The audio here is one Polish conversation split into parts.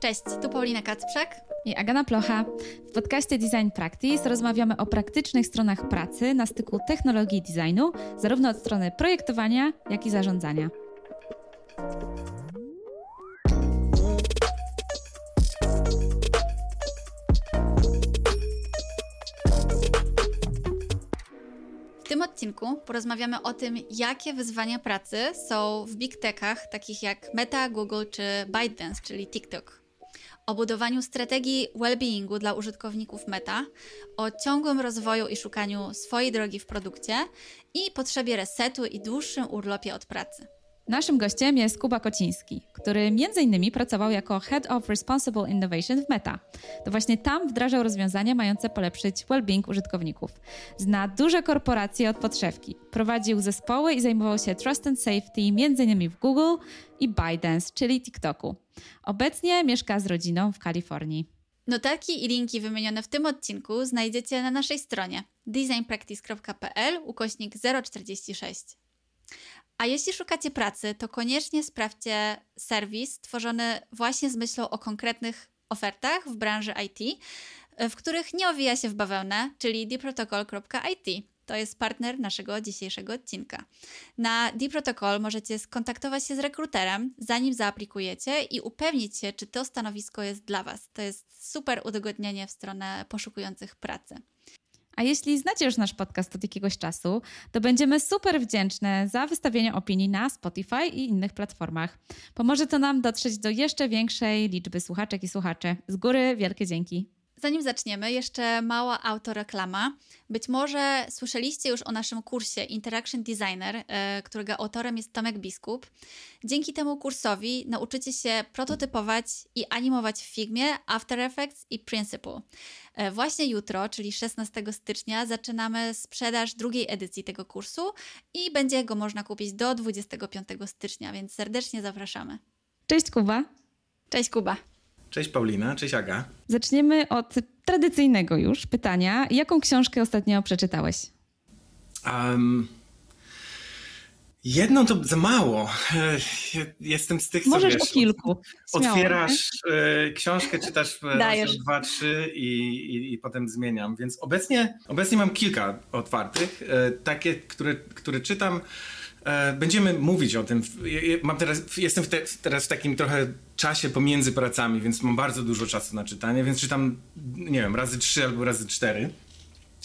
Cześć, tu Paulina Kacprzak i Agana Plocha. W podcaście Design Practice rozmawiamy o praktycznych stronach pracy na styku technologii i designu, zarówno od strony projektowania, jak i zarządzania. W tym odcinku porozmawiamy o tym, jakie wyzwania pracy są w big techach, takich jak Meta, Google czy ByteDance, czyli TikTok. O budowaniu strategii well-beingu dla użytkowników Meta, o ciągłym rozwoju i szukaniu swojej drogi w produkcie i potrzebie resetu i dłuższym urlopie od pracy. Naszym gościem jest Kuba Kociński, który m.in. pracował jako Head of Responsible Innovation w Meta. To właśnie tam wdrażał rozwiązania mające polepszyć well-being użytkowników. Zna duże korporacje od podszewki. Prowadził zespoły i zajmował się Trust and Safety m.in. w Google i ByteDance, czyli TikToku. Obecnie mieszka z rodziną w Kalifornii. Notatki i linki wymienione w tym odcinku znajdziecie na naszej stronie designpractice.pl ukośnik 046. A jeśli szukacie pracy, to koniecznie sprawdźcie serwis tworzony właśnie z myślą o konkretnych ofertach w branży IT, w których nie owija się w bawełnę, czyli dprotocol.it. To jest partner naszego dzisiejszego odcinka. Na dprotocol możecie skontaktować się z rekruterem, zanim zaaplikujecie i upewnić się, czy to stanowisko jest dla Was. To jest super udogodnienie w stronę poszukujących pracy. A jeśli znacie już nasz podcast od jakiegoś czasu, to będziemy super wdzięczne za wystawienie opinii na Spotify i innych platformach. Pomoże to nam dotrzeć do jeszcze większej liczby słuchaczek i słuchaczy. Z góry wielkie dzięki. Zanim zaczniemy, jeszcze mała autoreklama. Być może słyszeliście już o naszym kursie Interaction Designer, e, którego autorem jest Tomek Biskup. Dzięki temu kursowi nauczycie się prototypować i animować w Figmie, After Effects i Principle. E, właśnie jutro, czyli 16 stycznia, zaczynamy sprzedaż drugiej edycji tego kursu i będzie go można kupić do 25 stycznia, więc serdecznie zapraszamy. Cześć Kuba. Cześć Kuba. Cześć Paulina, cześć Aga. Zaczniemy od tradycyjnego już pytania. Jaką książkę ostatnio przeczytałeś? Um, jedną to za mało. Jestem z tych, co Możesz wiesz, o kilku. Śmiało, otwierasz nie? książkę, czytasz Dajesz. dwa, trzy i, i, i, potem zmieniam. Więc obecnie, obecnie mam kilka otwartych. Takie, które, które czytam E, będziemy mówić o tym. Mam teraz, jestem w te, teraz w takim trochę czasie pomiędzy pracami, więc mam bardzo dużo czasu na czytanie, więc czytam, nie wiem, razy trzy albo razy cztery.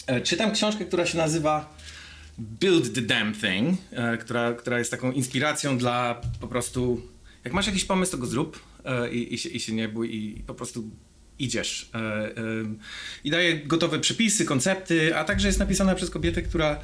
E, czytam książkę, która się nazywa Build the Damn Thing, e, która, która jest taką inspiracją dla po prostu, jak masz jakiś pomysł, to go zrób i, i, się, i się nie bój i po prostu idziesz. I daje gotowe przepisy, koncepty, a także jest napisana przez kobietę, która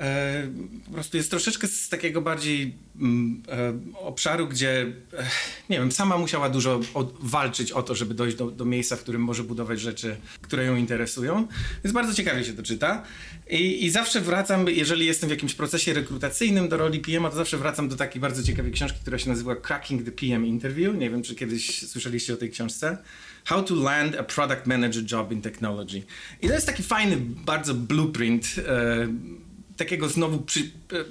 E, po prostu jest troszeczkę z takiego bardziej mm, e, obszaru, gdzie e, nie wiem, sama musiała dużo walczyć o to, żeby dojść do, do, miejsca, w którym może budować rzeczy, które ją interesują. Więc bardzo ciekawie się to czyta. I, I, zawsze wracam, jeżeli jestem w jakimś procesie rekrutacyjnym do roli PM, to zawsze wracam do takiej bardzo ciekawej książki, która się nazywa Cracking the PM Interview. Nie wiem, czy kiedyś słyszeliście o tej książce. How to Land a Product Manager Job in Technology. I to jest taki fajny, bardzo blueprint takiego znowu przy, e,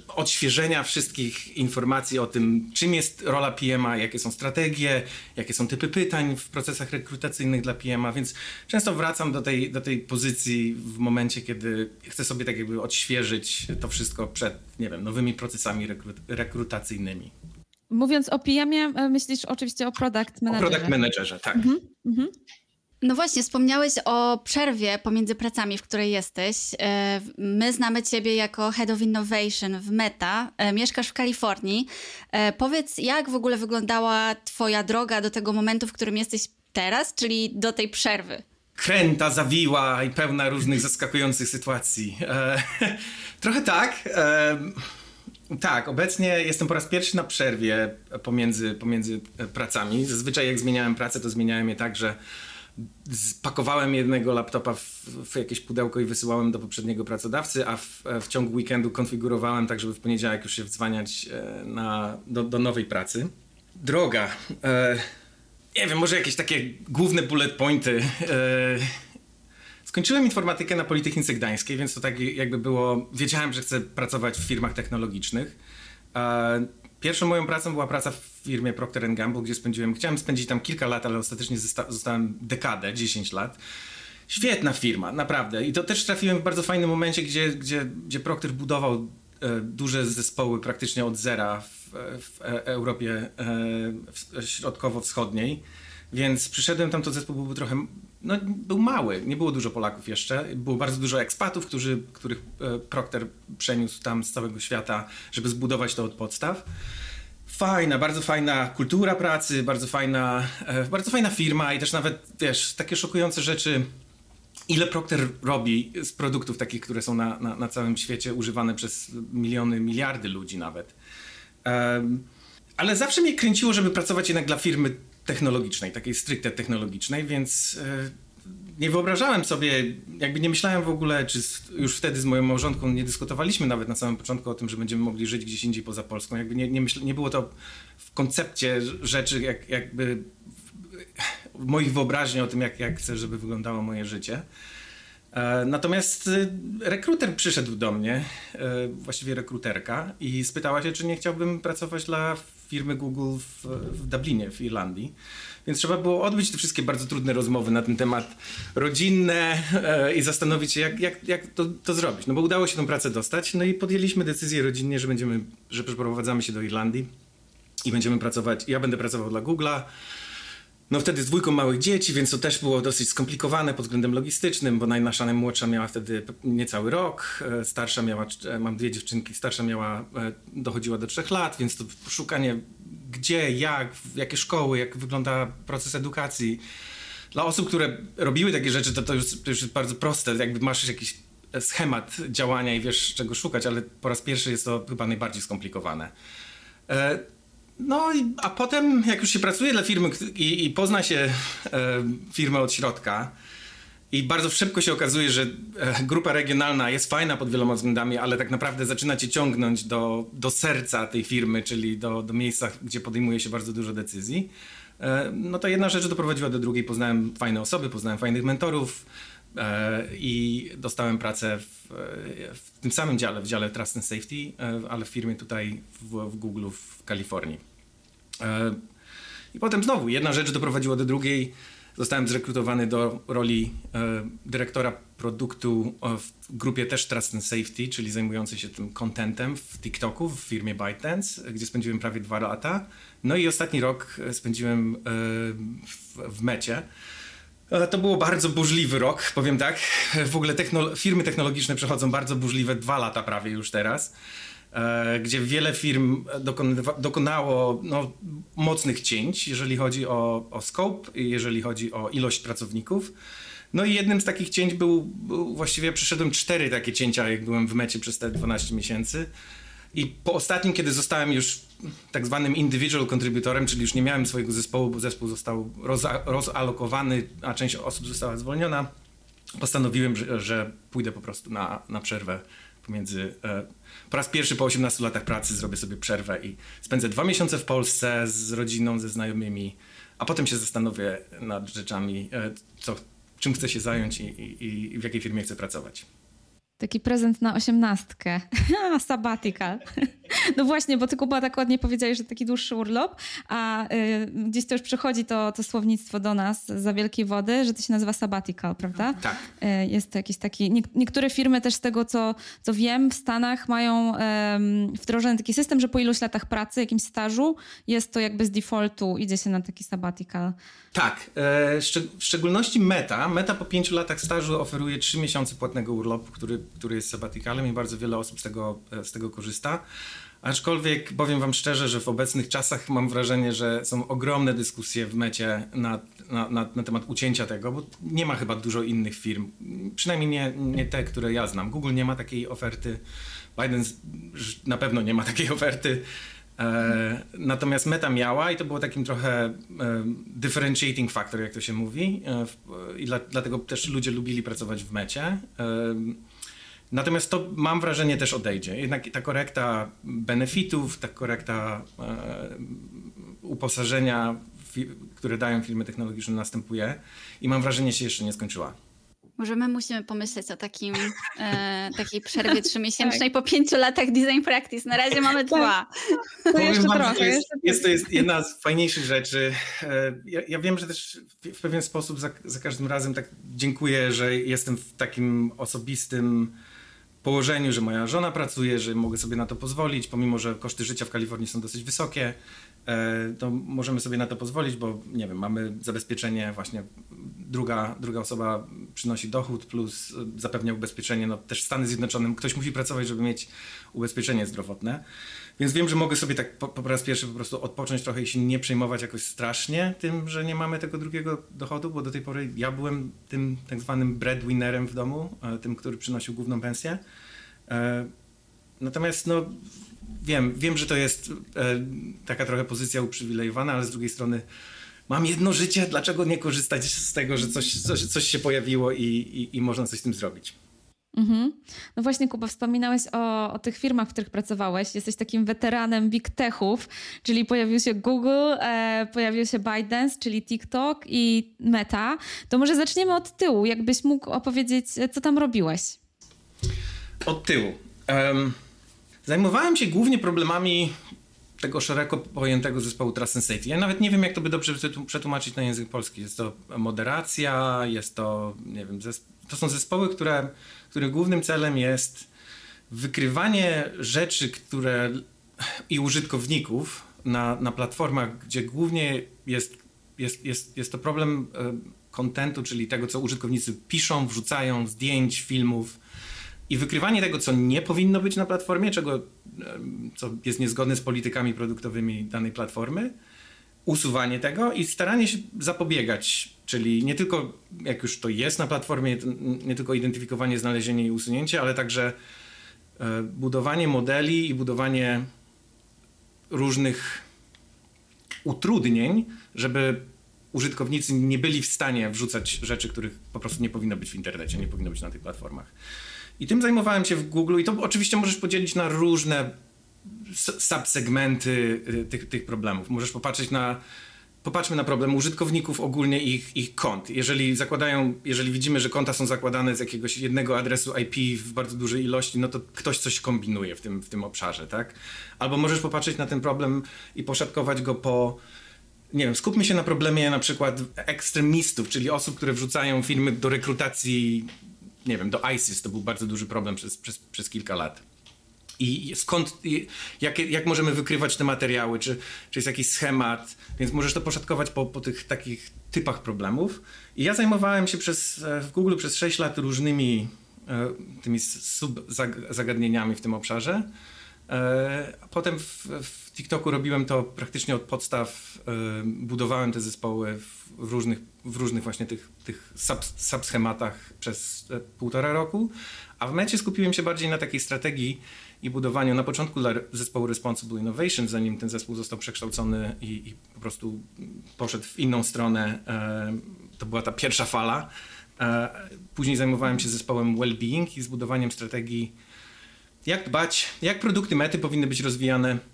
odświeżenia wszystkich informacji o tym, czym jest rola PMA, jakie są strategie, jakie są typy pytań w procesach rekrutacyjnych dla PMA, więc często wracam do tej, do tej pozycji w momencie, kiedy chcę sobie tak jakby odświeżyć to wszystko przed, nie wiem, nowymi procesami rekrut rekrutacyjnymi. Mówiąc o PM-ie, e, myślisz oczywiście o product managerze. O product managerze, tak. Mhm, mhm. No właśnie, wspomniałeś o przerwie pomiędzy pracami, w której jesteś. E, my znamy Ciebie jako Head of Innovation w Meta. E, mieszkasz w Kalifornii. E, powiedz, jak w ogóle wyglądała Twoja droga do tego momentu, w którym jesteś teraz, czyli do tej przerwy? Kręta, zawiła i pełna różnych zaskakujących sytuacji. trochę tak. Tak, obecnie jestem po raz pierwszy na przerwie pomiędzy, pomiędzy pracami. Zazwyczaj jak zmieniałem pracę, to zmieniałem je tak, że spakowałem jednego laptopa w, w, jakieś pudełko i wysyłałem do poprzedniego pracodawcy, a w, w, ciągu weekendu konfigurowałem tak, żeby w poniedziałek już się wdzwaniać e, na, do, do nowej pracy. Droga. E, nie wiem, może jakieś takie główne bullet pointy. E, skończyłem informatykę na Politechnice Gdańskiej, więc to tak jakby było... Wiedziałem, że chcę pracować w firmach technologicznych. E, pierwszą moją pracą była praca w firmie Procter Gamble, gdzie spędziłem, chciałem spędzić tam kilka lat, ale ostatecznie zostałem dekadę, 10 lat. Świetna firma, naprawdę. I to też trafiłem w bardzo fajnym momencie, gdzie, gdzie, gdzie Procter budował e, duże zespoły praktycznie od zera w, w Europie e, środkowo-wschodniej. Więc przyszedłem tam, to zespół był trochę, no był mały, nie było dużo Polaków jeszcze. Było bardzo dużo ekspatów, którzy, których e, Procter przeniósł tam z całego świata, żeby zbudować to od podstaw. Fajna, bardzo fajna kultura pracy, bardzo fajna, e, bardzo fajna firma i też nawet, wiesz, takie szokujące rzeczy, ile Procter robi z produktów takich, które są na, na, na całym świecie używane przez miliony, miliardy ludzi nawet. Um, ale zawsze mnie kręciło, żeby pracować jednak dla firmy technologicznej, takiej stricte technologicznej, więc e, nie wyobrażałem sobie, jakby nie myślałem w ogóle, czy już wtedy z moją małżonką nie dyskutowaliśmy nawet na samym początku o tym, że będziemy mogli żyć gdzieś indziej poza Polską. Jakby nie, nie, myśl, nie było to w koncepcie rzeczy, jak, jakby w moich wyobraźni o tym, jak, jak chcę, żeby wyglądało moje życie. E, natomiast e, rekruter przyszedł do mnie, właściwie rekruterka, i spytała się, czy nie chciałbym pracować dla firmy Google w, w Dublinie, w Irlandii. Więc trzeba było odbyć te wszystkie bardzo trudne rozmowy na ten temat rodzinne e, i zastanowić się, jak, jak, jak to, to, zrobić. No bo udało się tę pracę dostać, no i podjęliśmy decyzję rodzinnie, że będziemy, że przeprowadzamy się do Irlandii i będziemy pracować. Ja będę pracował dla Google'a. No wtedy z dwójką małych dzieci, więc to też było dosyć skomplikowane pod względem logistycznym, bo najnasza najmłodsza miała wtedy niecały rok, e, starsza miała, e, mam dwie dziewczynki, starsza miała, dochodziła do trzech lat, więc to szukanie gdzie, jak, jakie szkoły, jak wygląda proces edukacji. Dla osób, które robiły takie rzeczy, to, to, już, to już jest bardzo proste, jakby masz jakiś schemat działania i wiesz czego szukać, ale po raz pierwszy jest to chyba najbardziej skomplikowane. No, a potem, jak już się pracuje dla firmy i, i pozna się e, firmę od środka, i bardzo szybko się okazuje, że e, grupa regionalna jest fajna pod wieloma względami, ale tak naprawdę zaczyna cię ciągnąć do, do serca tej firmy, czyli do, do miejsca, gdzie podejmuje się bardzo dużo decyzji. E, no to jedna rzecz doprowadziła do drugiej. Poznałem fajne osoby, poznałem fajnych mentorów e, i dostałem pracę w, w tym samym dziale, w dziale Trust and Safety, ale w firmie tutaj w, w Google w Kalifornii. I potem znowu jedna rzecz doprowadziła do drugiej Zostałem zrekrutowany do roli e, dyrektora produktu w grupie też Trust and Safety, czyli zajmującej się tym contentem w TikToku w firmie ByteDance, gdzie spędziłem prawie dwa lata. No i ostatni rok spędziłem e, w, w mecie. E, to było bardzo burzliwy rok, powiem tak. W ogóle technolo firmy technologiczne przechodzą bardzo burzliwe dwa lata prawie już teraz. E, gdzie wiele firm dokonało no, mocnych cięć, jeżeli chodzi o, o scope, jeżeli chodzi o ilość pracowników. No i jednym z takich cięć był, był, właściwie przeszedłem cztery takie cięcia, jak byłem w mecie przez te 12 miesięcy. I po ostatnim, kiedy zostałem już tak zwanym individual contributorem, czyli już nie miałem swojego zespołu, bo zespół został rozalokowany, a część osób została zwolniona, postanowiłem, że, że pójdę po prostu na, na przerwę pomiędzy. E, po raz pierwszy po 18 latach pracy zrobię sobie przerwę i spędzę dwa miesiące w Polsce z rodziną, ze znajomymi, a potem się zastanowię nad rzeczami, e, co, czym chcę się zająć i, i, i w jakiej firmie chcę pracować. Taki prezent na osiemnastkę. Sabbatical. No właśnie, bo ty Kuba tak ładnie powiedziałeś, że taki dłuższy urlop, a y, gdzieś to już przychodzi to, to słownictwo do nas za wielkiej wody, że to się nazywa sabbatical, prawda? Tak. Y, jest to jakiś taki... Nie, niektóre firmy też z tego, co, co wiem, w Stanach mają y, wdrożony taki system, że po iluś latach pracy, jakimś stażu, jest to jakby z defaultu, idzie się na taki sabbatical. Tak. E, w szczególności Meta. Meta po pięciu latach stażu oferuje trzy miesiące płatnego urlopu, który, który jest sabbaticalem i bardzo wiele osób z tego, e, z tego korzysta. Aczkolwiek powiem Wam szczerze, że w obecnych czasach mam wrażenie, że są ogromne dyskusje w mecie na, na, na, na, temat ucięcia tego, bo nie ma chyba dużo innych firm, przynajmniej nie, nie te, które ja znam. Google nie ma takiej oferty, Biden na pewno nie ma takiej oferty. E, natomiast Meta miała i to było takim trochę e, differentiating factor, jak to się mówi. E, I dla, dlatego też ludzie lubili pracować w Mecie. Natomiast to mam wrażenie też odejdzie. Jednak ta korekta benefitów, ta korekta uposażenia, które dają firmy technologiczne następuje i mam wrażenie się jeszcze nie skończyła. Może my musimy pomyśleć o takim, e, takiej przerwie trzymiesięcznej tak. po pięciu latach design practice. Na razie mamy tak. dwa. To jeszcze wam, trochę. To jest, jest, to jest jedna z fajniejszych rzeczy. E, ja, ja, wiem, że też w pewien sposób za, za każdym razem tak dziękuję, że jestem w takim osobistym położeniu, że moja żona pracuje, że mogę sobie na to pozwolić, pomimo że koszty życia w Kalifornii są dosyć wysokie, to możemy sobie na to pozwolić, bo nie wiem, mamy zabezpieczenie właśnie druga, druga osoba przynosi dochód plus zapewnia ubezpieczenie, no też w Stany Zjednoczone ktoś musi pracować, żeby mieć ubezpieczenie zdrowotne. Więc wiem, że mogę sobie tak po, po, raz pierwszy po prostu odpocząć trochę i się nie przejmować jakoś strasznie tym, że nie mamy tego drugiego dochodu, bo do tej pory ja byłem tym tak zwanym breadwinnerem w domu, e, tym, który przynosił główną pensję. E, natomiast no wiem, wiem, że to jest e, taka trochę pozycja uprzywilejowana, ale z drugiej strony mam jedno życie, dlaczego nie korzystać z tego, że coś, coś, coś się pojawiło i, i, i można coś z tym zrobić. Mhm. No właśnie, Kuba, wspominałeś o, o, tych firmach, w których pracowałeś. Jesteś takim weteranem big techów, czyli pojawił się Google, e, pojawił się ByteDance, czyli TikTok i Meta. To może zaczniemy od tyłu. Jakbyś mógł opowiedzieć, co tam robiłeś? Od tyłu. Um, zajmowałem się głównie problemami tego szeroko pojętego zespołu Trust and Safety. Ja nawet nie wiem, jak to by dobrze przetłumaczyć na język polski. Jest to moderacja, jest to, nie wiem, to są zespoły, które, których głównym celem jest wykrywanie rzeczy, które i użytkowników na, na platformach, gdzie głównie jest, jest, jest, jest to problem kontentu, czyli tego, co użytkownicy piszą, wrzucają, zdjęć, filmów, i wykrywanie tego, co nie powinno być na platformie, czego, co jest niezgodne z politykami produktowymi danej platformy, usuwanie tego i staranie się zapobiegać, czyli nie tylko jak już to jest na platformie, nie tylko identyfikowanie, znalezienie i usunięcie, ale także e, budowanie modeli i budowanie różnych utrudnień, żeby użytkownicy nie byli w stanie wrzucać rzeczy, których po prostu nie powinno być w internecie, nie powinno być na tych platformach. I tym zajmowałem się w Google i to oczywiście możesz podzielić na różne subsegmenty y, tych, tych problemów. Możesz popatrzeć na Popatrzmy na problem użytkowników ogólnie ich, ich kont. Jeżeli zakładają, jeżeli widzimy, że konta są zakładane z jakiegoś jednego adresu IP w bardzo dużej ilości, no to ktoś coś kombinuje w tym, w tym obszarze, tak? Albo możesz popatrzeć na ten problem i poszatkować go po, nie wiem, skupmy się na problemie na przykład ekstremistów, czyli osób, które wrzucają firmy do rekrutacji nie wiem, do ISIS to był bardzo duży problem przez, przez, przez kilka lat. I skąd, jak, jak możemy wykrywać te materiały, czy, czy jest jakiś schemat, więc możesz to poszatkować po, po tych takich typach problemów. I ja zajmowałem się przez, w Google przez 6 lat różnymi e, tymi sub zagadnieniami w tym obszarze. E, potem w, w TikToku robiłem to praktycznie od podstaw, e, budowałem te zespoły w różnych, w różnych właśnie tych, tych sub, subschematach przez e, półtora roku, a w mecie skupiłem się bardziej na takiej strategii i budowaniu na początku dla zespołu Responsible Innovation, zanim ten zespół został przekształcony i, i po prostu poszedł w inną stronę. To była ta pierwsza fala. Później zajmowałem się zespołem Wellbeing i zbudowaniem strategii jak dbać, jak produkty mety powinny być rozwijane w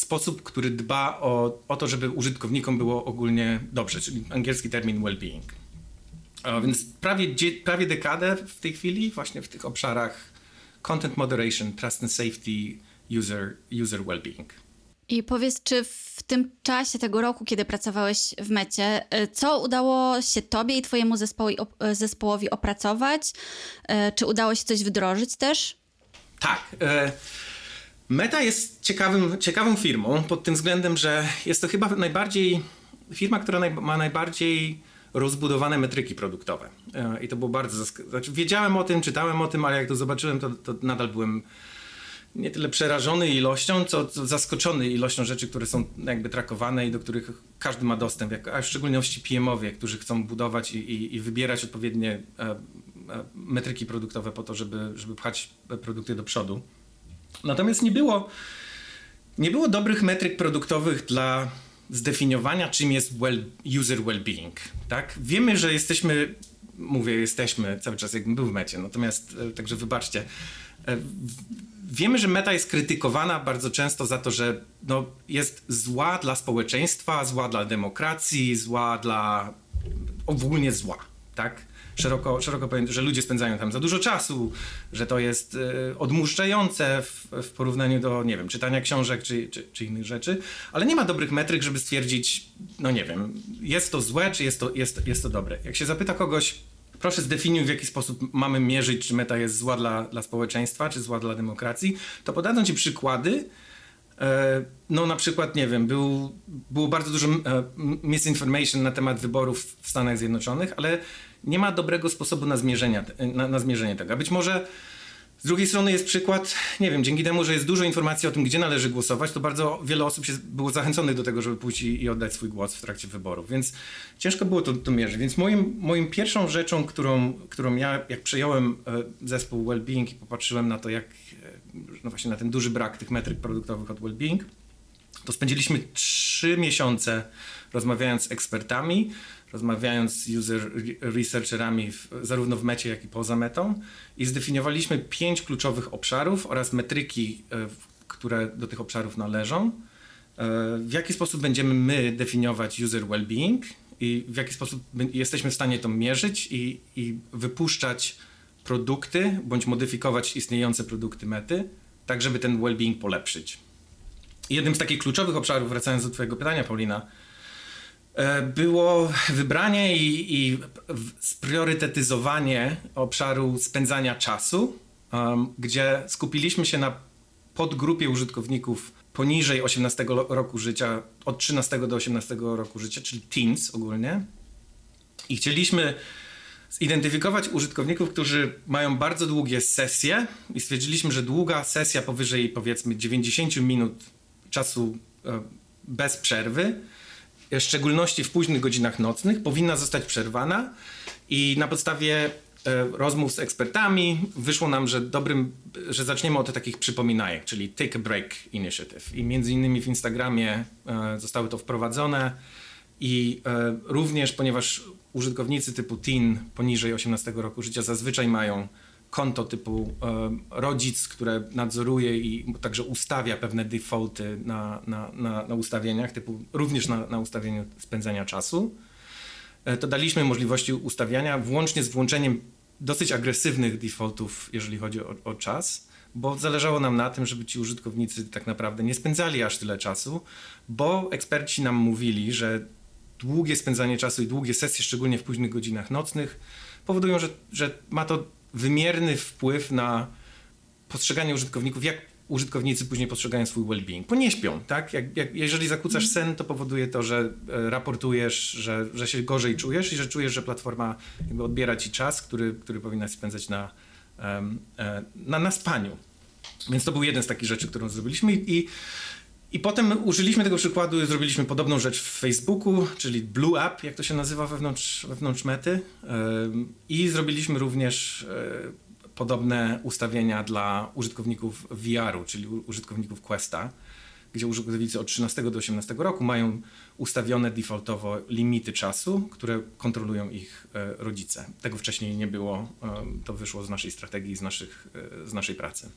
sposób, który dba o, o to, żeby użytkownikom było ogólnie dobrze, czyli angielski termin well-being. Więc prawie, prawie dekadę w tej chwili właśnie w tych obszarach content moderation, trust and safety, user, user well-being. I powiedz, czy w tym czasie tego roku, kiedy pracowałeś w Mecie, y, co udało się Tobie i Twojemu zespołowi, zespołowi opracować? Y, czy udało się coś wdrożyć też? Tak. E, Meta jest ciekawym, ciekawą firmą pod tym względem, że jest to chyba najbardziej firma, która naj, ma najbardziej rozbudowane metryki produktowe. E, I to było bardzo znaczy, Wiedziałem o tym, czytałem o tym, ale jak to zobaczyłem, to, to nadal byłem nie tyle przerażony ilością, co, co, zaskoczony ilością rzeczy, które są jakby trakowane i do których każdy ma dostęp, jak, a w szczególności PM-owie, którzy chcą budować i, i, i wybierać odpowiednie e, E, metryki produktowe po to, żeby, żeby pchać produkty do przodu. Natomiast nie było, nie było dobrych metryk produktowych dla zdefiniowania, czym jest well, user well-being. Tak? Wiemy, że jesteśmy, mówię, jesteśmy cały czas, jakbym był w mecie, natomiast e, także wybaczcie. E, wiemy, że meta jest krytykowana bardzo często za to, że no, jest zła dla społeczeństwa, zła dla demokracji, zła dla ogólnie zła tak? Szeroko, szeroko że ludzie spędzają tam za dużo czasu, że to jest y, odmuszczające w, w, porównaniu do, nie wiem, czytania książek czy, czy, czy, innych rzeczy, ale nie ma dobrych metryk, żeby stwierdzić, no nie wiem, jest to złe, czy jest to, jest, jest to dobre. Jak się zapyta kogoś, proszę zdefiniuj, w jaki sposób mamy mierzyć, czy meta jest zła dla, dla społeczeństwa, czy zła dla demokracji, to podadzą ci przykłady, e, no na przykład, nie wiem, był, było bardzo dużo e, misinformation na temat wyborów w Stanach Zjednoczonych, ale nie ma dobrego sposobu na, zmierzenia, na, na zmierzenie tego. A być może z drugiej strony jest przykład, nie wiem, dzięki temu, że jest dużo informacji o tym, gdzie należy głosować, to bardzo wiele osób się było zachęconych do tego, żeby pójść i, i oddać swój głos w trakcie wyborów, więc ciężko było to, to mierzyć. Więc moim, moim pierwszą rzeczą, którą, którą ja, jak przejąłem e, zespół Wellbeing i popatrzyłem na to, jak, e, no właśnie na ten duży brak tych metryk produktowych od Wellbeing, to spędziliśmy trzy miesiące rozmawiając z ekspertami, rozmawiając z user researcherami w, zarówno w mecie, jak i poza metą i zdefiniowaliśmy pięć kluczowych obszarów oraz metryki, e, które do tych obszarów należą. E, w jaki sposób będziemy my definiować user well-being i w jaki sposób jesteśmy w stanie to mierzyć i, i wypuszczać produkty bądź modyfikować istniejące produkty mety, tak żeby ten well-being polepszyć. jednym z takich kluczowych obszarów, wracając do Twojego pytania, Paulina, było wybranie i, i spriorytetyzowanie obszaru spędzania czasu, um, gdzie skupiliśmy się na podgrupie użytkowników poniżej 18 roku życia, od 13 do 18 roku życia, czyli teens ogólnie. I chcieliśmy zidentyfikować użytkowników, którzy mają bardzo długie sesje i stwierdziliśmy, że długa sesja powyżej powiedzmy 90 minut czasu e, bez przerwy w szczególności w późnych godzinach nocnych, powinna zostać przerwana i na podstawie e, rozmów z ekspertami wyszło nam, że dobrym, że zaczniemy od takich przypominajek, czyli Take a Break Initiative. I między innymi w Instagramie e, zostały to wprowadzone i e, również, ponieważ użytkownicy typu teen poniżej 18 roku życia zazwyczaj mają konto typu rodzic, które nadzoruje i także ustawia pewne defaulty na, na, na, na ustawieniach, typu również na, na ustawieniu spędzania czasu, e, to daliśmy możliwości ustawiania włącznie z włączeniem dosyć agresywnych defaultów, jeżeli chodzi o, o czas, bo zależało nam na tym, żeby ci użytkownicy tak naprawdę nie spędzali aż tyle czasu, bo eksperci nam mówili, że długie spędzanie czasu i długie sesje, szczególnie w późnych godzinach nocnych, powodują, że, że ma to wymierny wpływ na postrzeganie użytkowników, jak użytkownicy później postrzegają swój well-being, bo nie śpią, tak? Jak, jak, jeżeli zakłócasz mhm. sen, to powoduje to, że e, raportujesz, że, że się gorzej czujesz i że czujesz, że platforma jakby odbiera ci czas, który, który powinnaś spędzać na, e, na, na spaniu. Więc to był jeden z takich rzeczy, którą zrobiliśmy i, i potem użyliśmy tego przykładu i zrobiliśmy podobną rzecz w Facebooku, czyli Blue App, jak to się nazywa wewnątrz, wewnątrz mety. I zrobiliśmy również e, podobne ustawienia dla użytkowników VR-u, czyli użytkowników Questa, gdzie użytkownicy od 13 do 18 roku mają ustawione defaultowo limity czasu, które kontrolują ich e, rodzice. Tego wcześniej nie było, to wyszło z naszej strategii, z, naszych, e, z naszej pracy.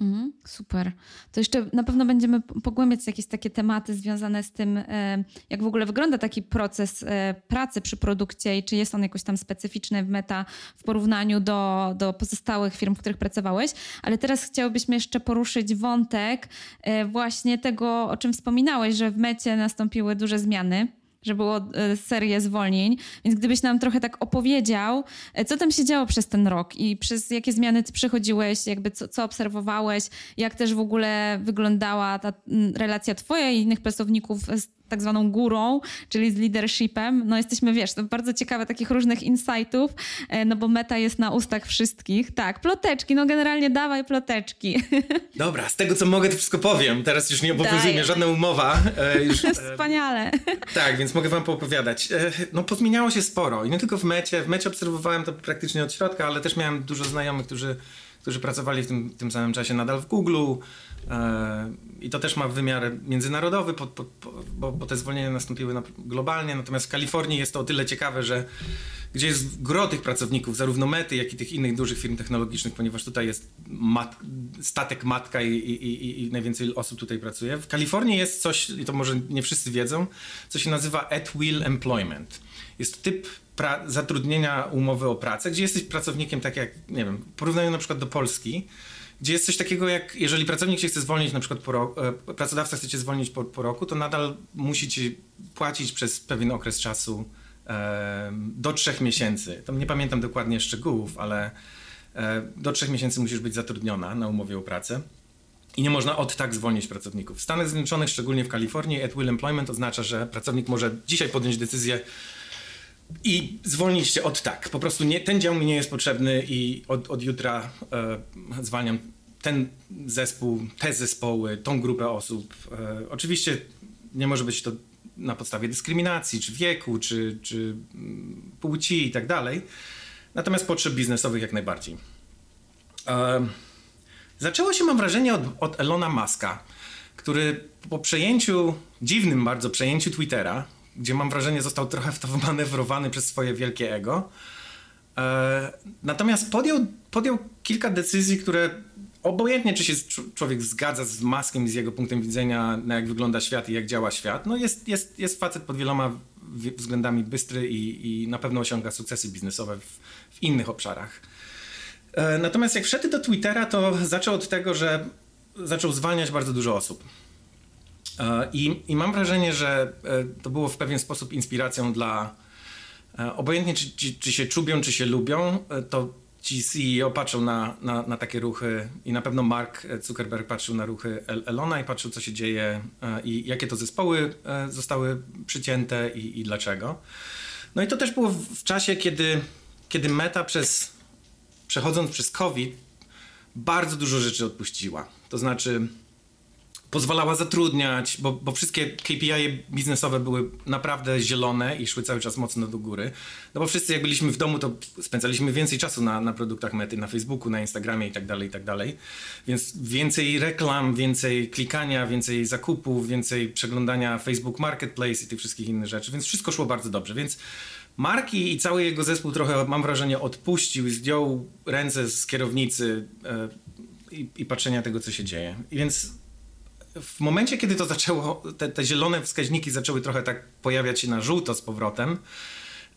Mm, super. To jeszcze na pewno będziemy pogłębiać jakieś takie tematy związane z tym, e, jak w ogóle wygląda taki proces e, pracy przy produkcie i czy jest on jakoś tam specyficzny w meta w porównaniu do, do pozostałych firm, w których pracowałeś. Ale teraz chciałbyśmy jeszcze poruszyć wątek e, właśnie tego, o czym wspominałeś, że w mecie nastąpiły duże zmiany że było e, serię zwolnień, więc gdybyś nam trochę tak opowiedział, e, co tam się działo przez ten rok i przez jakie zmiany ty przechodziłeś, jakby co, co obserwowałeś, jak też w ogóle wyglądała ta relacja twoja i innych pracowników z tak zwaną górą, czyli z leadershipem. No jesteśmy, wiesz, to bardzo ciekawe takich różnych insightów, e, no bo meta jest na ustach wszystkich. Tak, ploteczki, no generalnie dawaj ploteczki. Dobra, z tego co mogę to wszystko powiem. Teraz już nie obowiązuje mnie żadna umowa. E, już, e, Wspaniale. tak, więc mogę wam poopowiadać. E, no pozmieniało się sporo i nie tylko w mecie. W mecie obserwowałem to praktycznie od środka, ale też miałem dużo znajomych, którzy którzy pracowali w tym, tym samym czasie nadal w Google. E, I to też ma wymiar międzynarodowy, po, po, bo, bo, te zwolnienia nastąpiły na, globalnie. Natomiast w Kalifornii jest to o tyle ciekawe, że gdzie jest gro tych pracowników, zarówno Mety, jak i tych innych dużych firm technologicznych, ponieważ tutaj jest mat, statek matka i, i, i, i, najwięcej osób tutaj pracuje. W Kalifornii jest coś, i to może nie wszyscy wiedzą, co się nazywa at will employment. Jest typ zatrudnienia umowy o pracę, gdzie jesteś pracownikiem tak jak, nie wiem, porównuję na przykład do Polski, gdzie jest coś takiego jak, jeżeli pracownik się chce zwolnić, na przykład po e, pracodawca chce cię zwolnić po, po roku, to nadal musi ci płacić przez pewien okres czasu do trzech miesięcy. Tam nie pamiętam dokładnie szczegółów, ale e, do trzech miesięcy musisz być zatrudniona na umowie o pracę. I nie można od tak zwolnić pracowników. W Stanach Zjednoczonych, szczególnie w Kalifornii, at will employment oznacza, że pracownik może dzisiaj podjąć decyzję i zwolnić się od tak. Po prostu nie, ten dział mi nie jest potrzebny i od, od jutra e, zwalniam ten zespół, te zespoły, tą grupę osób. E, oczywiście nie może być to na podstawie dyskryminacji, czy wieku, czy, czy mm, płci i tak dalej. Natomiast potrzeb biznesowych jak najbardziej. E, zaczęło się, mam wrażenie, od, od Elona Muska, który po przejęciu, dziwnym bardzo przejęciu Twittera, gdzie mam wrażenie został trochę w to wymanewrowany przez swoje wielkie ego. E, natomiast podjął, podjął kilka decyzji, które obojętnie czy się człowiek zgadza z Maskiem z jego punktem widzenia, na jak wygląda świat i jak działa świat, no jest, jest, jest facet pod wieloma względami bystry i, i na pewno osiąga sukcesy biznesowe w, w innych obszarach. E, natomiast jak wszedł do Twittera, to zaczął od tego, że zaczął zwalniać bardzo dużo osób. E, I, I, mam wrażenie, że e, to było w pewien sposób inspiracją dla. E, obojętnie, czy, czy, czy się czubią, czy się lubią, to ci CEO patrzą na, na, na, takie ruchy i na pewno Mark Zuckerberg patrzył na ruchy Elona i patrzył, co się dzieje i jakie to zespoły zostały przycięte i, i dlaczego. No i to też było w czasie, kiedy, kiedy Meta przez, przechodząc przez COVID bardzo dużo rzeczy odpuściła. To znaczy pozwalała zatrudniać, bo, bo wszystkie KPI biznesowe były naprawdę zielone i szły cały czas mocno do góry. No bo wszyscy jak byliśmy w domu, to spędzaliśmy więcej czasu na, na produktach mety, na Facebooku, na Instagramie i tak dalej, i tak dalej. Więc więcej reklam, więcej klikania, więcej zakupów, więcej przeglądania Facebook Marketplace i tych wszystkich innych rzeczy, więc wszystko szło bardzo dobrze. Więc Marki i cały jego zespół trochę, mam wrażenie, odpuścił i zdjął ręce z kierownicy e, i, i patrzenia tego, co się dzieje. I więc w momencie, kiedy to zaczęło, te, te, zielone wskaźniki zaczęły trochę tak pojawiać się na żółto z powrotem,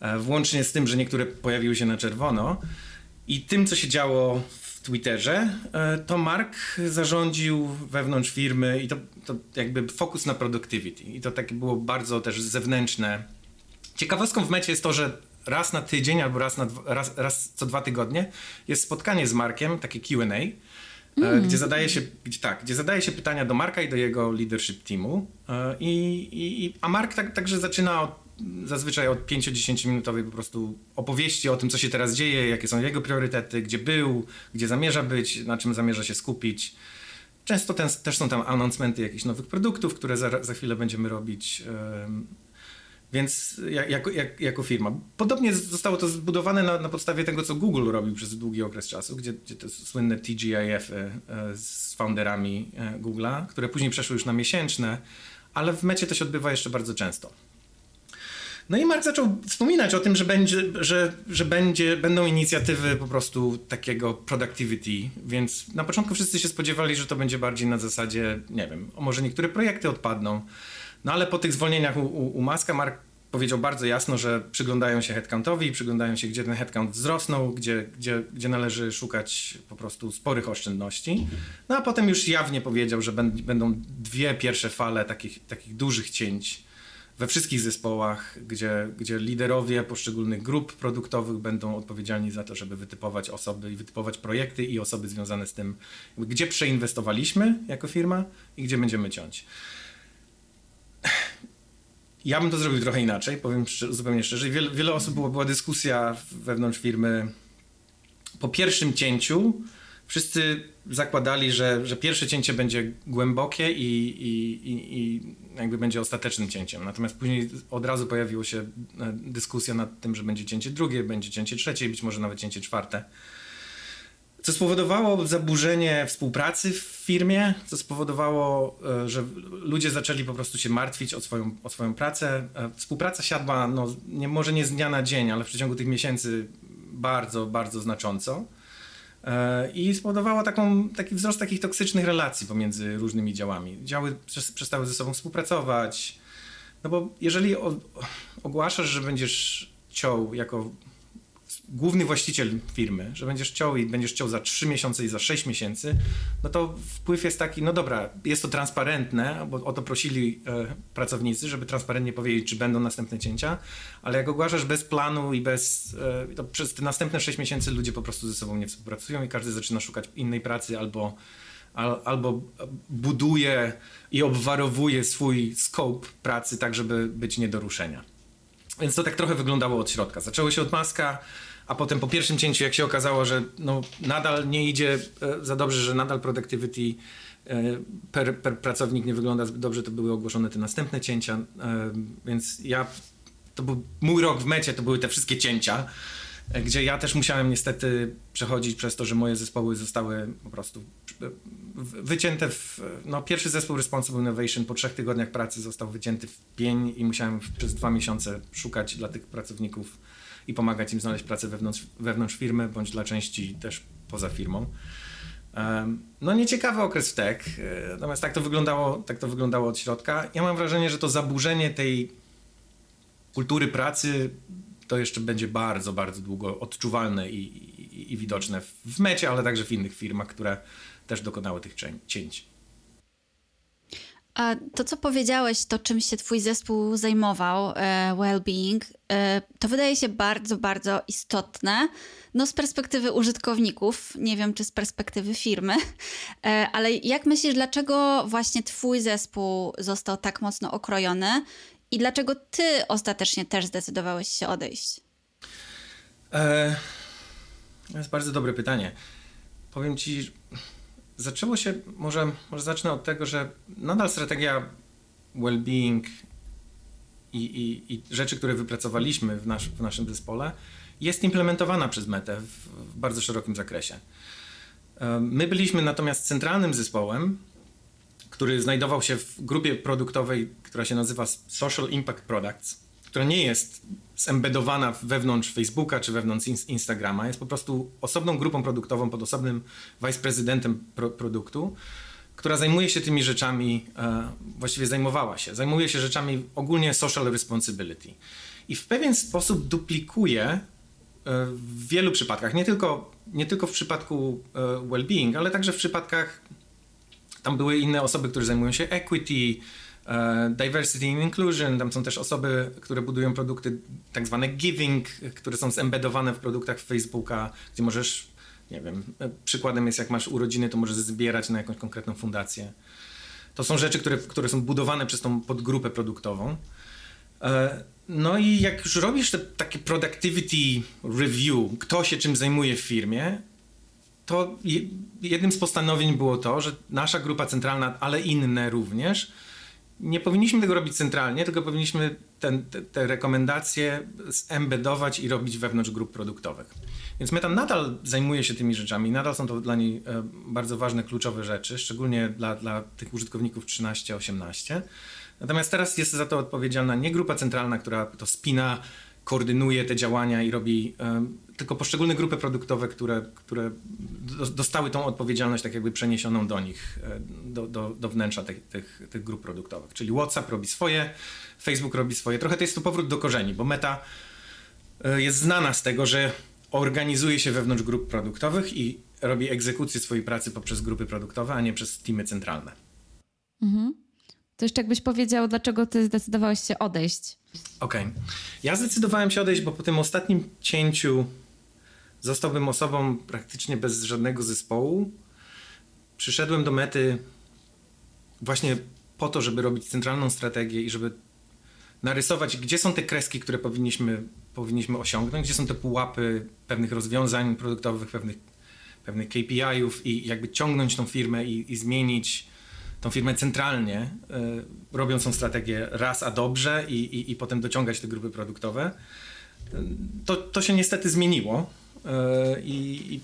e, włącznie z tym, że niektóre pojawiły się na czerwono i tym, co się działo w Twitterze, e, to Mark zarządził wewnątrz firmy i to, to jakby fokus na productivity. I to takie było bardzo też zewnętrzne. Ciekawostką w mecie jest to, że raz na tydzień albo raz, na, raz, raz co dwa tygodnie jest spotkanie z Markiem, takie Q&A, Mm. gdzie zadaje się, gdzie, tak, gdzie zadaje się pytania do Marka i do jego leadership teamu. E, I, i, a Mark tak, także zaczyna od, zazwyczaj od 5-10 minutowej po prostu opowieści o tym, co się teraz dzieje, jakie są jego priorytety, gdzie był, gdzie zamierza być, na czym zamierza się skupić. Często ten, też są tam announcementy jakichś nowych produktów, które za, za chwilę będziemy robić. Więc jako, jak, jako firma. Podobnie zostało to zbudowane na, na, podstawie tego, co Google robił przez długi okres czasu, gdzie, gdzie te słynne TGIF -y e, z founderami e, Google'a, które później przeszły już na miesięczne, ale w mecie to się odbywa jeszcze bardzo często. No i Mark zaczął wspominać o tym, że, będzie, że, że będzie, będą inicjatywy po prostu takiego productivity, więc na początku wszyscy się spodziewali, że to będzie bardziej na zasadzie, nie wiem, może niektóre projekty odpadną, no ale po tych zwolnieniach u, u, u Maska Mark powiedział bardzo jasno, że przyglądają się headcountowi przyglądają się, gdzie ten headcount wzrosnął, gdzie, gdzie, gdzie należy szukać po prostu sporych oszczędności. No a potem już jawnie powiedział, że będą dwie pierwsze fale takich, takich dużych cięć we wszystkich zespołach, gdzie, gdzie liderowie poszczególnych grup produktowych będą odpowiedzialni za to, żeby wytypować osoby i wytypować projekty i osoby związane z tym, gdzie przeinwestowaliśmy jako firma i gdzie będziemy ciąć. Ja bym to zrobił trochę inaczej, powiem szczerze, zupełnie szczerze. Wiele, wiele osób, była, dyskusja wewnątrz firmy po pierwszym cięciu. Wszyscy zakładali, że, że pierwsze cięcie będzie głębokie i, i, i, i jakby będzie ostatecznym cięciem. Natomiast później od razu pojawiła się e, dyskusja nad tym, że będzie cięcie drugie, będzie cięcie trzecie, być może nawet cięcie czwarte co spowodowało zaburzenie współpracy w firmie, co spowodowało, e, że ludzie zaczęli po prostu się martwić o swoją, o swoją pracę. E, współpraca siadła, no, nie, może nie z dnia na dzień, ale w przeciągu tych miesięcy bardzo, bardzo znacząco. E, I spowodowało taką, taki wzrost takich toksycznych relacji pomiędzy różnymi działami. Działy przestały ze sobą współpracować. No bo jeżeli ogłaszasz, że będziesz ciął jako główny właściciel firmy, że będziesz chciał i będziesz chciał za 3 miesiące i za 6 miesięcy, no to wpływ jest taki, no dobra, jest to transparentne, bo o to prosili e, pracownicy, żeby transparentnie powiedzieć, czy będą następne cięcia, ale jak ogłaszasz bez planu i bez, e, to przez te następne 6 miesięcy ludzie po prostu ze sobą nie współpracują i każdy zaczyna szukać innej pracy albo, al, albo buduje i obwarowuje swój scope pracy tak, żeby być nie do ruszenia. Więc to tak trochę wyglądało od środka. Zaczęło się od maska, a potem po pierwszym cięciu, jak się okazało, że no, nadal nie idzie e, za dobrze, że nadal productivity e, per, per pracownik nie wygląda dobrze, to były ogłoszone te następne cięcia. E, więc ja, to był mój rok w mecie, to były te wszystkie cięcia gdzie ja też musiałem niestety przechodzić przez to, że moje zespoły zostały po prostu wycięte w, no pierwszy zespół Responsible Innovation po trzech tygodniach pracy został wycięty w pień i musiałem przez dwa miesiące szukać dla tych pracowników i pomagać im znaleźć pracę wewnątrz, wewnątrz firmy, bądź dla części też poza firmą. No nieciekawy okres w tech, e, natomiast tak to wyglądało, tak to wyglądało od środka. Ja mam wrażenie, że to zaburzenie tej kultury pracy to jeszcze będzie bardzo, bardzo długo odczuwalne i, i, i widoczne w mecie, ale także w innych firmach, które też dokonały tych cięć. A to, co powiedziałeś, to czym się Twój zespół zajmował, e, well-being, to wydaje się bardzo, bardzo istotne. No, z perspektywy użytkowników, nie wiem czy z perspektywy firmy, e, ale jak myślisz, dlaczego właśnie Twój zespół został tak mocno okrojony i dlaczego ty ostatecznie też zdecydowałeś się odejść? E, to jest bardzo dobre pytanie. Powiem ci, zaczęło się, może, może zacznę od tego, że nadal strategia well-being i, i, i, rzeczy, które wypracowaliśmy w, nasz, w naszym zespole, jest implementowana przez Metę w, w bardzo szerokim zakresie. My byliśmy natomiast centralnym zespołem, który znajdował się w grupie produktowej, która się nazywa Social Impact Products, która nie jest zembedowana wewnątrz Facebooka czy wewnątrz Instagrama, jest po prostu osobną grupą produktową pod osobnym viceprezydentem pro produktu, która zajmuje się tymi rzeczami, e, właściwie zajmowała się, zajmuje się rzeczami ogólnie social responsibility. I w pewien sposób duplikuje e, w wielu przypadkach, nie tylko, nie tylko w przypadku e, well-being, ale także w przypadkach tam były inne osoby, które zajmują się equity, diversity and inclusion, tam są też osoby, które budują produkty tak zwane giving, które są zembedowane w produktach Facebooka, gdzie możesz, nie wiem, e, przykładem jest jak masz urodziny, to możesz zbierać na jakąś konkretną fundację. To są rzeczy, które, które są budowane przez tą podgrupę produktową. E, no i jak już robisz te takie productivity review, kto się czym zajmuje w firmie, to jednym z postanowień było to, że nasza grupa centralna, ale inne również, nie powinniśmy tego robić centralnie, tylko powinniśmy ten, te, te, rekomendacje zembedować i robić wewnątrz grup produktowych. Więc Meta nadal zajmuje się tymi rzeczami, nadal są to dla niej e, bardzo ważne, kluczowe rzeczy, szczególnie dla, dla tych użytkowników 13-18. Natomiast teraz jest za to odpowiedzialna nie grupa centralna, która to spina, koordynuje te działania i robi tylko poszczególne grupy produktowe, które, które dostały tą odpowiedzialność tak jakby przeniesioną do nich, e, do, do, do wnętrza tych, tych, tych grup produktowych. Czyli WhatsApp robi swoje, Facebook robi swoje. Trochę to jest to powrót do korzeni, bo Meta e, jest znana z tego, że organizuje się wewnątrz grup produktowych i robi egzekucję swojej pracy poprzez grupy produktowe, a nie przez teamy centralne. Mhm. To jeszcze jakbyś powiedział, dlaczego ty zdecydowałeś się odejść? Okej. Okay. Ja zdecydowałem się odejść, bo po tym ostatnim cięciu zostałbym osobą praktycznie bez żadnego zespołu. Przyszedłem do mety właśnie po to, żeby robić centralną strategię i żeby narysować, gdzie są te kreski, które powinniśmy, powinniśmy osiągnąć, gdzie są te pułapy pewnych rozwiązań produktowych, pewnych, pewnych KPI-ów i jakby ciągnąć tą firmę i, i zmienić tą firmę centralnie, y, robiąc tą strategię raz a dobrze i, i, i potem dociągać te grupy produktowe. To, to się niestety zmieniło y, i,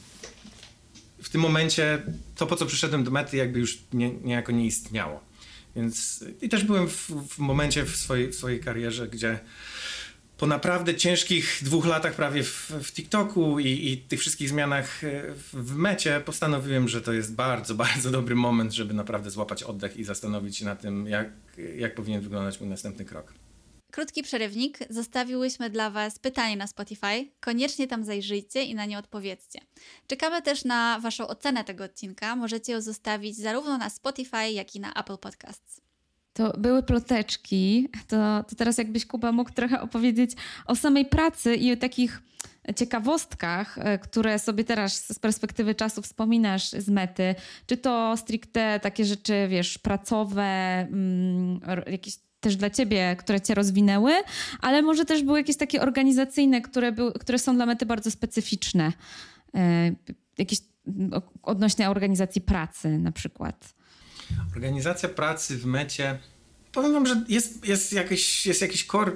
w tym momencie to, po co przyszedłem do mety, jakby już nie, niejako nie istniało. Więc i też byłem w, w momencie w swojej, w swojej karierze, gdzie po naprawdę ciężkich dwóch latach prawie w, w TikToku i, i, tych wszystkich zmianach e, w mecie postanowiłem, że to jest bardzo, bardzo dobry moment, żeby naprawdę złapać oddech i zastanowić się na tym, jak, jak powinien wyglądać mój następny krok. krótki przerywnik. Zostawiłyśmy dla Was pytanie na Spotify. Koniecznie tam zajrzyjcie i na nie odpowiedzcie. Czekamy też na Waszą ocenę tego odcinka. Możecie ją zostawić zarówno na Spotify, jak i na Apple Podcasts. To były ploteczki. To, to teraz jakbyś Kuba mógł trochę opowiedzieć o samej pracy i o takich ciekawostkach, e, które sobie teraz z perspektywy czasu wspominasz z mety, czy to stricte takie rzeczy, wiesz, pracowe, mm, jakieś też dla ciebie, które cię rozwinęły, ale może też były jakieś takie organizacyjne, które, były, które są dla mety bardzo specyficzne. E, jakieś odnośnie organizacji pracy na przykład. Organizacja pracy w mecie. Powiem wam, że jest, jest, jakiś, jest jakiś core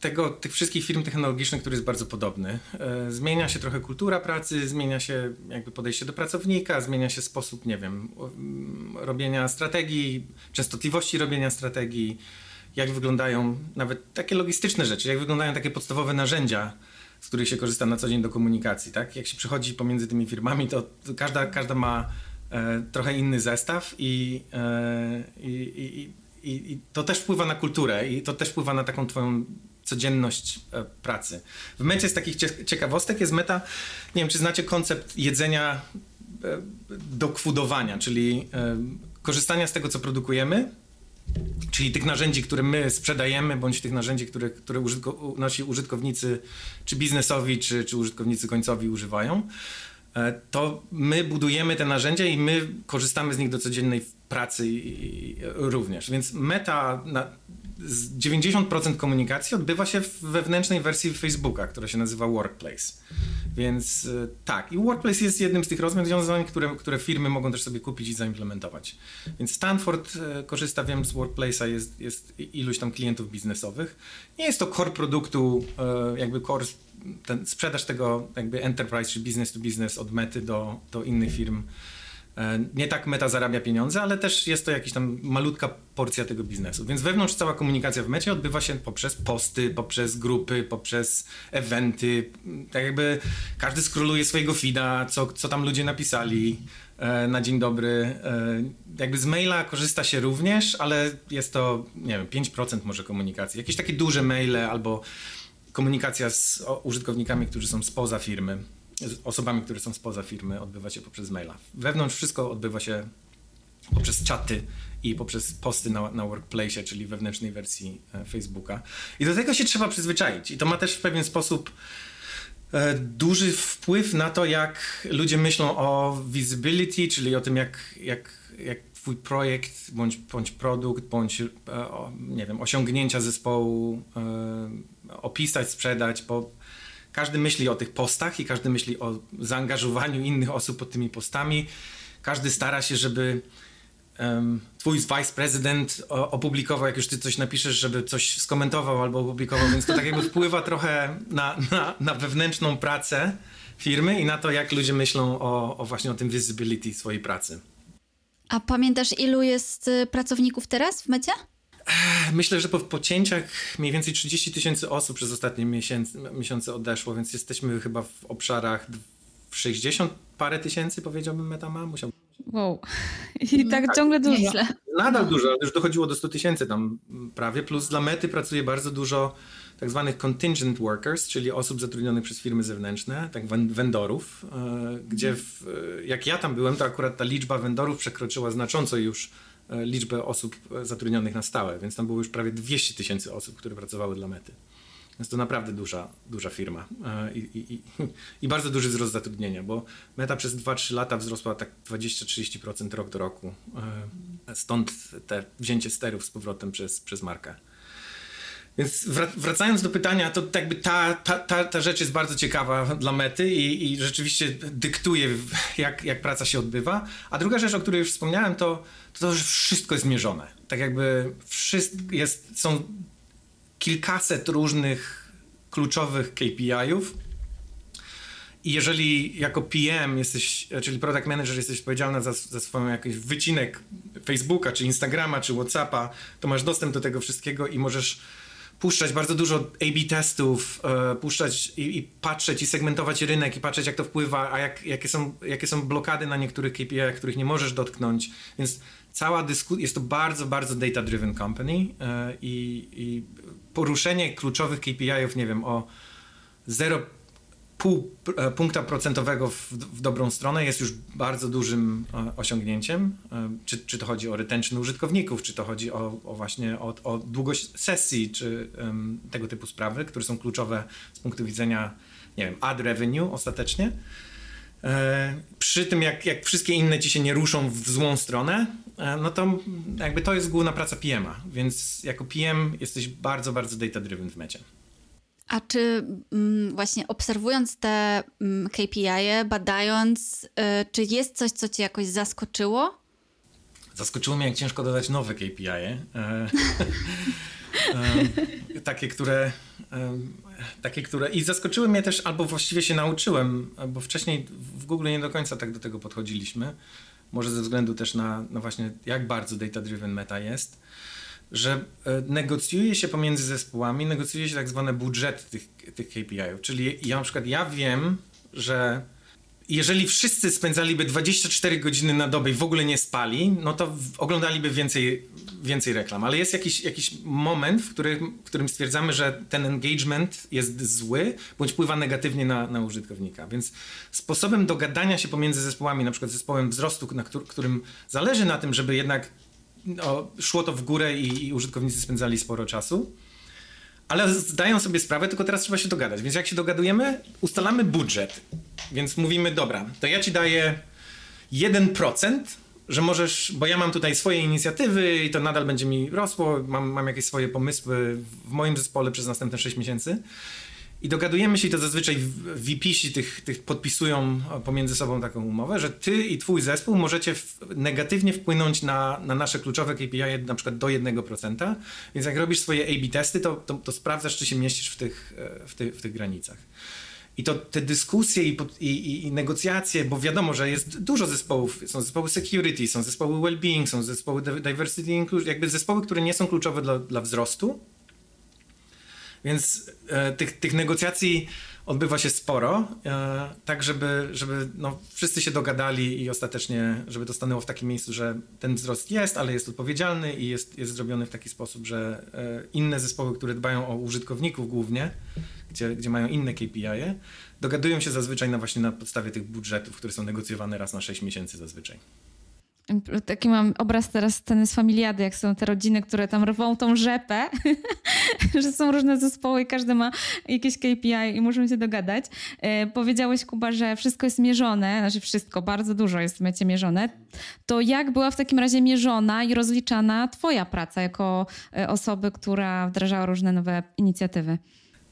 tego, tych wszystkich firm technologicznych, który jest bardzo podobny. E, zmienia się trochę kultura pracy, zmienia się jakby podejście do pracownika, zmienia się sposób, nie wiem, robienia strategii, częstotliwości robienia strategii, jak wyglądają nawet takie logistyczne rzeczy, jak wyglądają takie podstawowe narzędzia, z których się korzysta na co dzień do komunikacji, tak? Jak się przechodzi pomiędzy tymi firmami, to każda, każda ma trochę inny zestaw i, e, i, i, i, i to też wpływa na kulturę i to też wpływa na taką twoją codzienność e, pracy. W mecie z takich ciekawostek jest meta, nie wiem czy znacie koncept jedzenia e, do kwodowania, czyli e, korzystania z tego, co produkujemy, czyli tych narzędzi, które my sprzedajemy, bądź tych narzędzi, które, które użytko, nasi użytkownicy, czy biznesowi, czy, czy użytkownicy końcowi używają, to my budujemy te narzędzia i my korzystamy z nich do codziennej pracy również. Więc meta na, 90% komunikacji odbywa się w wewnętrznej wersji Facebooka, która się nazywa Workplace. Więc e, tak, i Workplace jest jednym z tych rozwiązań, które, które firmy mogą też sobie kupić i zaimplementować. Więc Stanford e, korzysta, wiem, z Workplace'a, jest, jest iluś tam klientów biznesowych. Nie jest to core produktu, e, jakby core, ten, sprzedaż tego jakby enterprise czy business to business od mety do, do innych firm nie tak meta zarabia pieniądze, ale też jest to jakaś tam malutka porcja tego biznesu. Więc wewnątrz cała komunikacja w mecie odbywa się poprzez posty, poprzez grupy, poprzez eventy. Tak jakby każdy skróluje swojego feeda, co, co tam ludzie napisali e, na dzień dobry. E, jakby z maila korzysta się również, ale jest to, nie wiem, 5% może komunikacji. Jakieś takie duże maile albo komunikacja z użytkownikami, którzy są spoza firmy z osobami, które są spoza firmy, odbywa się poprzez maila. Wewnątrz wszystko odbywa się poprzez czaty i poprzez posty na, na Workplace, czyli wewnętrznej wersji e, Facebooka. I do tego się trzeba przyzwyczaić. I to ma też w pewien sposób e, duży wpływ na to, jak ludzie myślą o visibility, czyli o tym, jak, jak, jak twój projekt, bądź, bądź produkt, bądź e, nie wiem, osiągnięcia zespołu opisać, sprzedać, bo każdy myśli o tych postach i każdy myśli o zaangażowaniu innych osób pod tymi postami. Każdy stara się, żeby um, twój vice president opublikował, jak już ty coś napiszesz, żeby coś skomentował albo opublikował, więc to tak jakby wpływa trochę na, na, na wewnętrzną pracę firmy i na to, jak ludzie myślą o, o właśnie o tym visibility swojej pracy. A pamiętasz, ilu jest y, pracowników teraz w mecie? Myślę, że po pocięciach mniej więcej 30 tysięcy osób przez ostatnie miesiące, miesiące odeszło, więc jesteśmy chyba w obszarach w 60 parę tysięcy, powiedziałbym, meta ma. Musiał... Wow. I tak, tak ciągle dużo. Nieźle. Nadal dużo, ale już dochodziło do 100 tysięcy tam prawie, plus dla mety pracuje bardzo dużo tak zwanych contingent workers, czyli osób zatrudnionych przez firmy zewnętrzne, tak vendorów, e, gdzie w, jak ja tam byłem, to akurat ta liczba vendorów przekroczyła znacząco już E, liczbę osób e, zatrudnionych na stałe, więc tam było już prawie 200 tysięcy osób, które pracowały dla Mety. Więc to naprawdę duża, duża firma e, I, i, i, i, bardzo duży wzrost zatrudnienia, bo Meta przez 2-3 lata wzrosła tak 20-30% rok do roku. Stąd te wzięcie sterów z powrotem przez, przez markę. Więc wracając do pytania, to jakby ta, ta, ta, ta rzecz jest bardzo ciekawa dla mety i, i rzeczywiście dyktuje, jak, jak praca się odbywa. A druga rzecz, o której już wspomniałem, to to, to że wszystko jest mierzone. Tak jakby wszystko jest, są kilkaset różnych kluczowych KPI-ów. I jeżeli jako PM jesteś, czyli product manager jesteś odpowiedzialna za, za swoją jakiś wycinek Facebooka, czy Instagrama, czy Whatsappa, to masz dostęp do tego wszystkiego i możesz puszczać bardzo dużo A-B testów, e, puszczać i, i, patrzeć i segmentować rynek i patrzeć jak to wpływa, a jak, jakie, są, jakie są blokady na niektórych KPI, których nie możesz dotknąć. Więc cała dyskusja, jest to bardzo, bardzo data-driven company e, i, i poruszenie kluczowych KPI-ów, nie wiem, o 0,5 e, punkta procentowego w, w, dobrą stronę jest już bardzo dużym e, osiągnięciem. E, czy, czy to chodzi o retention użytkowników, czy to chodzi o, o właśnie o, o, długość sesji, czy um, tego typu sprawy, które są kluczowe z punktu widzenia, nie wiem, ad revenue ostatecznie. E, przy tym, jak, jak wszystkie inne ci się nie ruszą w złą stronę, e, no to jakby to jest główna praca PM-a, więc jako PM jesteś bardzo, bardzo data-driven w mecie. A czy mm, właśnie obserwując te mm, KPI, badając, y, czy jest coś, co cię jakoś zaskoczyło? Zaskoczyło mnie, jak ciężko dodać nowe KPI. E, e, takie, które e, takie, które i zaskoczyły mnie też, albo właściwie się nauczyłem, bo wcześniej w Google nie do końca tak do tego podchodziliśmy, może ze względu też na, na właśnie jak bardzo data-driven meta jest, że e, negocjuje się pomiędzy zespołami, negocjuje się tak zwane budżety tych, tych KPI-ów, czyli ja na przykład ja wiem, że jeżeli wszyscy spędzaliby 24 godziny na dobę i w ogóle nie spali, no to oglądaliby więcej, więcej reklam. Ale jest jakiś, jakiś moment, w którym, w którym stwierdzamy, że ten engagement jest zły, bądź wpływa negatywnie na, na użytkownika. Więc sposobem dogadania się pomiędzy zespołami, na przykład zespołem wzrostu, na którym zależy na tym, żeby jednak no, szło to w górę i, i użytkownicy spędzali sporo czasu, ale zdają sobie sprawę, tylko teraz trzeba się dogadać. Więc jak się dogadujemy, ustalamy budżet. Więc mówimy, dobra, to ja ci daję 1%, że możesz, bo ja mam tutaj swoje inicjatywy i to nadal będzie mi rosło, mam, mam jakieś swoje pomysły w moim zespole przez następne 6 miesięcy. I dogadujemy się, i to zazwyczaj VP-si tych, tych podpisują pomiędzy sobą taką umowę, że ty i twój zespół możecie w, negatywnie wpłynąć na, na nasze kluczowe KPI na przykład do 1%. Więc jak robisz swoje A-B testy, to, to, to sprawdzasz, czy się mieścisz w tych, e, w, ty, w tych granicach. I to te dyskusje i, i, i, negocjacje, bo wiadomo, że jest dużo zespołów. Są zespoły security, są zespoły well-being, są zespoły diversity inclusion, jakby zespoły, które nie są kluczowe dla, dla wzrostu. Więc e, tych, tych negocjacji odbywa się sporo, e, tak żeby, żeby no, wszyscy się dogadali i ostatecznie, żeby to stanęło w takim miejscu, że ten wzrost jest, ale jest odpowiedzialny i jest, jest zrobiony w taki sposób, że e, inne zespoły, które dbają o użytkowników głównie, gdzie, gdzie mają inne KPI, -e, dogadują się zazwyczaj na właśnie na podstawie tych budżetów, które są negocjowane raz na 6 miesięcy zazwyczaj. Taki mam obraz teraz sceny z familiady, jak są te rodziny, które tam rwą tą rzepę, że są różne zespoły i każdy ma jakieś KPI i muszą się dogadać. E, powiedziałeś, Kuba, że wszystko jest mierzone, znaczy wszystko, bardzo dużo jest w mecie mierzone. To jak była w takim razie mierzona i rozliczana twoja praca jako e, osoby, która wdrażała różne nowe inicjatywy?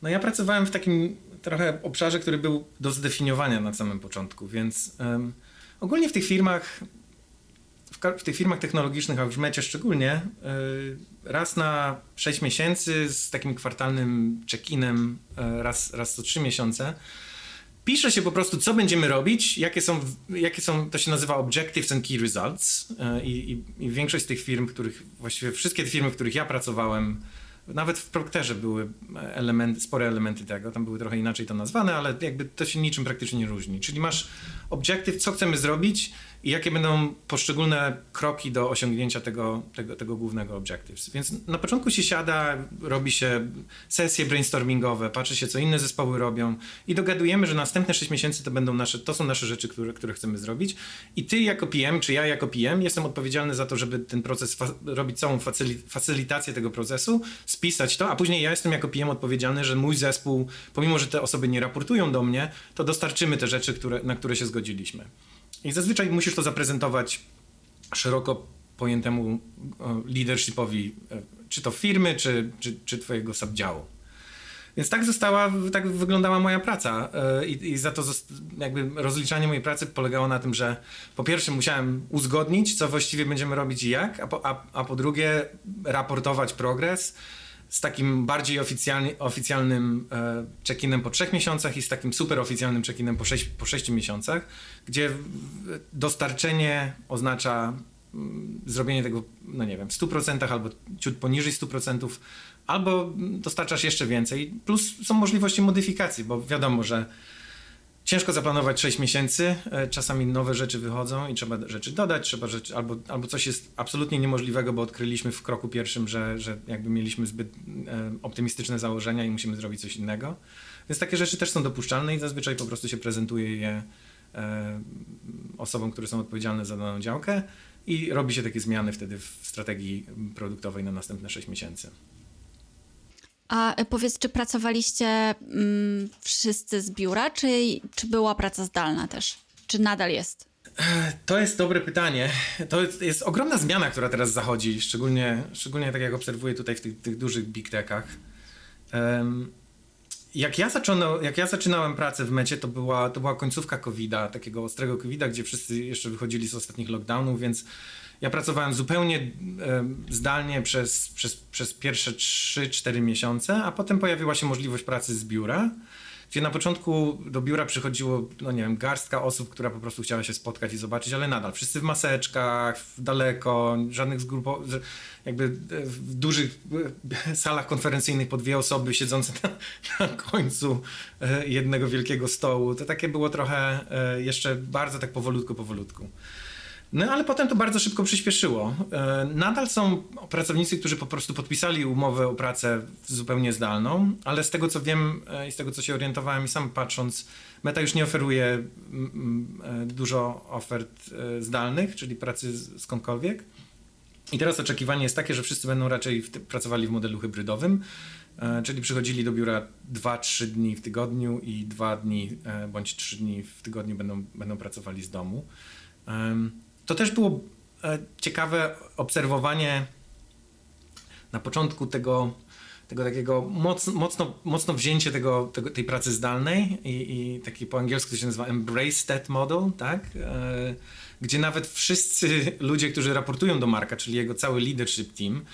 No ja pracowałem w takim trochę obszarze, który był do zdefiniowania na samym początku, więc um, ogólnie w tych firmach w tych firmach technologicznych, a w Mecie szczególnie, e, raz na 6 miesięcy z takim kwartalnym check-inem e, raz, raz co 3 miesiące pisze się po prostu, co będziemy robić, jakie są, jakie są to się nazywa Objectives and Key Results e, i, i, i większość z tych firm, których, właściwie wszystkie te firmy, w których ja pracowałem, nawet w Procterze były elementy, spore elementy tego, tam były trochę inaczej to nazwane, ale jakby to się niczym praktycznie nie różni. Czyli masz objective, co chcemy zrobić i jakie będą poszczególne kroki do osiągnięcia tego, tego, tego głównego objectives. Więc na początku się siada, robi się sesje brainstormingowe, patrzy się, co inne zespoły robią i dogadujemy, że następne 6 miesięcy to będą nasze, to są nasze rzeczy, które, które chcemy zrobić i ty jako PM, czy ja jako PM jestem odpowiedzialny za to, żeby ten proces, robić całą facylitację tego procesu, spisać to, a później ja jestem jako PM odpowiedzialny, że mój zespół, pomimo, że te osoby nie raportują do mnie, to dostarczymy te rzeczy, które, na które się zgodziliśmy. I zazwyczaj musisz to zaprezentować szeroko pojętemu leadershipowi, e, czy to firmy, czy, czy, czy twojego subdziału. Więc tak została, tak wyglądała moja praca e, i, i za to jakby rozliczanie mojej pracy polegało na tym, że po pierwsze musiałem uzgodnić, co właściwie będziemy robić i jak, a po, a, a po drugie raportować progres, z takim bardziej oficjalny, oficjalnym e, check-inem po trzech miesiącach i z takim super oficjalnym check-inem po, sześć, po sześciu miesiącach, gdzie dostarczenie oznacza mm, zrobienie tego, no nie wiem, w 100% albo ciut poniżej 100%, albo dostarczasz jeszcze więcej. Plus są możliwości modyfikacji, bo wiadomo, że ciężko zaplanować 6 miesięcy. E, czasami nowe rzeczy wychodzą i trzeba rzeczy dodać, trzeba rzeczy, albo, albo coś jest absolutnie niemożliwego, bo odkryliśmy w kroku pierwszym, że, że jakby mieliśmy zbyt e, optymistyczne założenia i musimy zrobić coś innego. Więc takie rzeczy też są dopuszczalne i zazwyczaj po prostu się prezentuje je e, osobom, które są odpowiedzialne za daną działkę i robi się takie zmiany wtedy w strategii produktowej na następne 6 miesięcy. A e, powiedz, czy pracowaliście mm, wszyscy z biura, czy, czy była praca zdalna też? Czy nadal jest? To jest dobre pytanie. To jest, jest ogromna zmiana, która teraz zachodzi, szczególnie, szczególnie tak jak obserwuję tutaj w tych, tych dużych big techach. Um, jak ja, zaczynał, jak ja zaczynałem pracę w mecie, to była, to była końcówka COVID-a, takiego ostrego COVID-a, gdzie wszyscy jeszcze wychodzili z ostatnich lockdownów, więc ja pracowałem zupełnie e, zdalnie przez, przez, przez pierwsze 3-4 miesiące, a potem pojawiła się możliwość pracy z biura gdzie na początku do biura przychodziło, no nie wiem, garstka osób, która po prostu chciała się spotkać i zobaczyć, ale nadal wszyscy w maseczkach, daleko, żadnych zgrupowań, jakby w dużych salach konferencyjnych po dwie osoby siedzące na, na końcu e, jednego wielkiego stołu. To takie było trochę e, jeszcze bardzo tak powolutku, powolutku. No ale potem to bardzo szybko przyspieszyło. E, nadal są pracownicy, którzy po prostu podpisali umowę o pracę zupełnie zdalną, ale z tego co wiem e, i z tego co się orientowałem i sam patrząc, Meta już nie oferuje e, dużo ofert zdalnych, czyli pracy skądkolwiek. I teraz oczekiwanie jest takie, że wszyscy będą raczej w pracowali w modelu hybrydowym, czyli przychodzili do biura 2-3 dni w tygodniu i 2 dni bądź 3 dni w tygodniu będą, będą pracowali z domu. To też było e, ciekawe obserwowanie na początku tego, tego takiego mocno, mocno, mocno wzięcie tego, tego, tej pracy zdalnej i, i taki po angielsku się nazywa embrace that model, tak? E, gdzie nawet wszyscy ludzie, którzy raportują do Marka, czyli jego cały leadership team,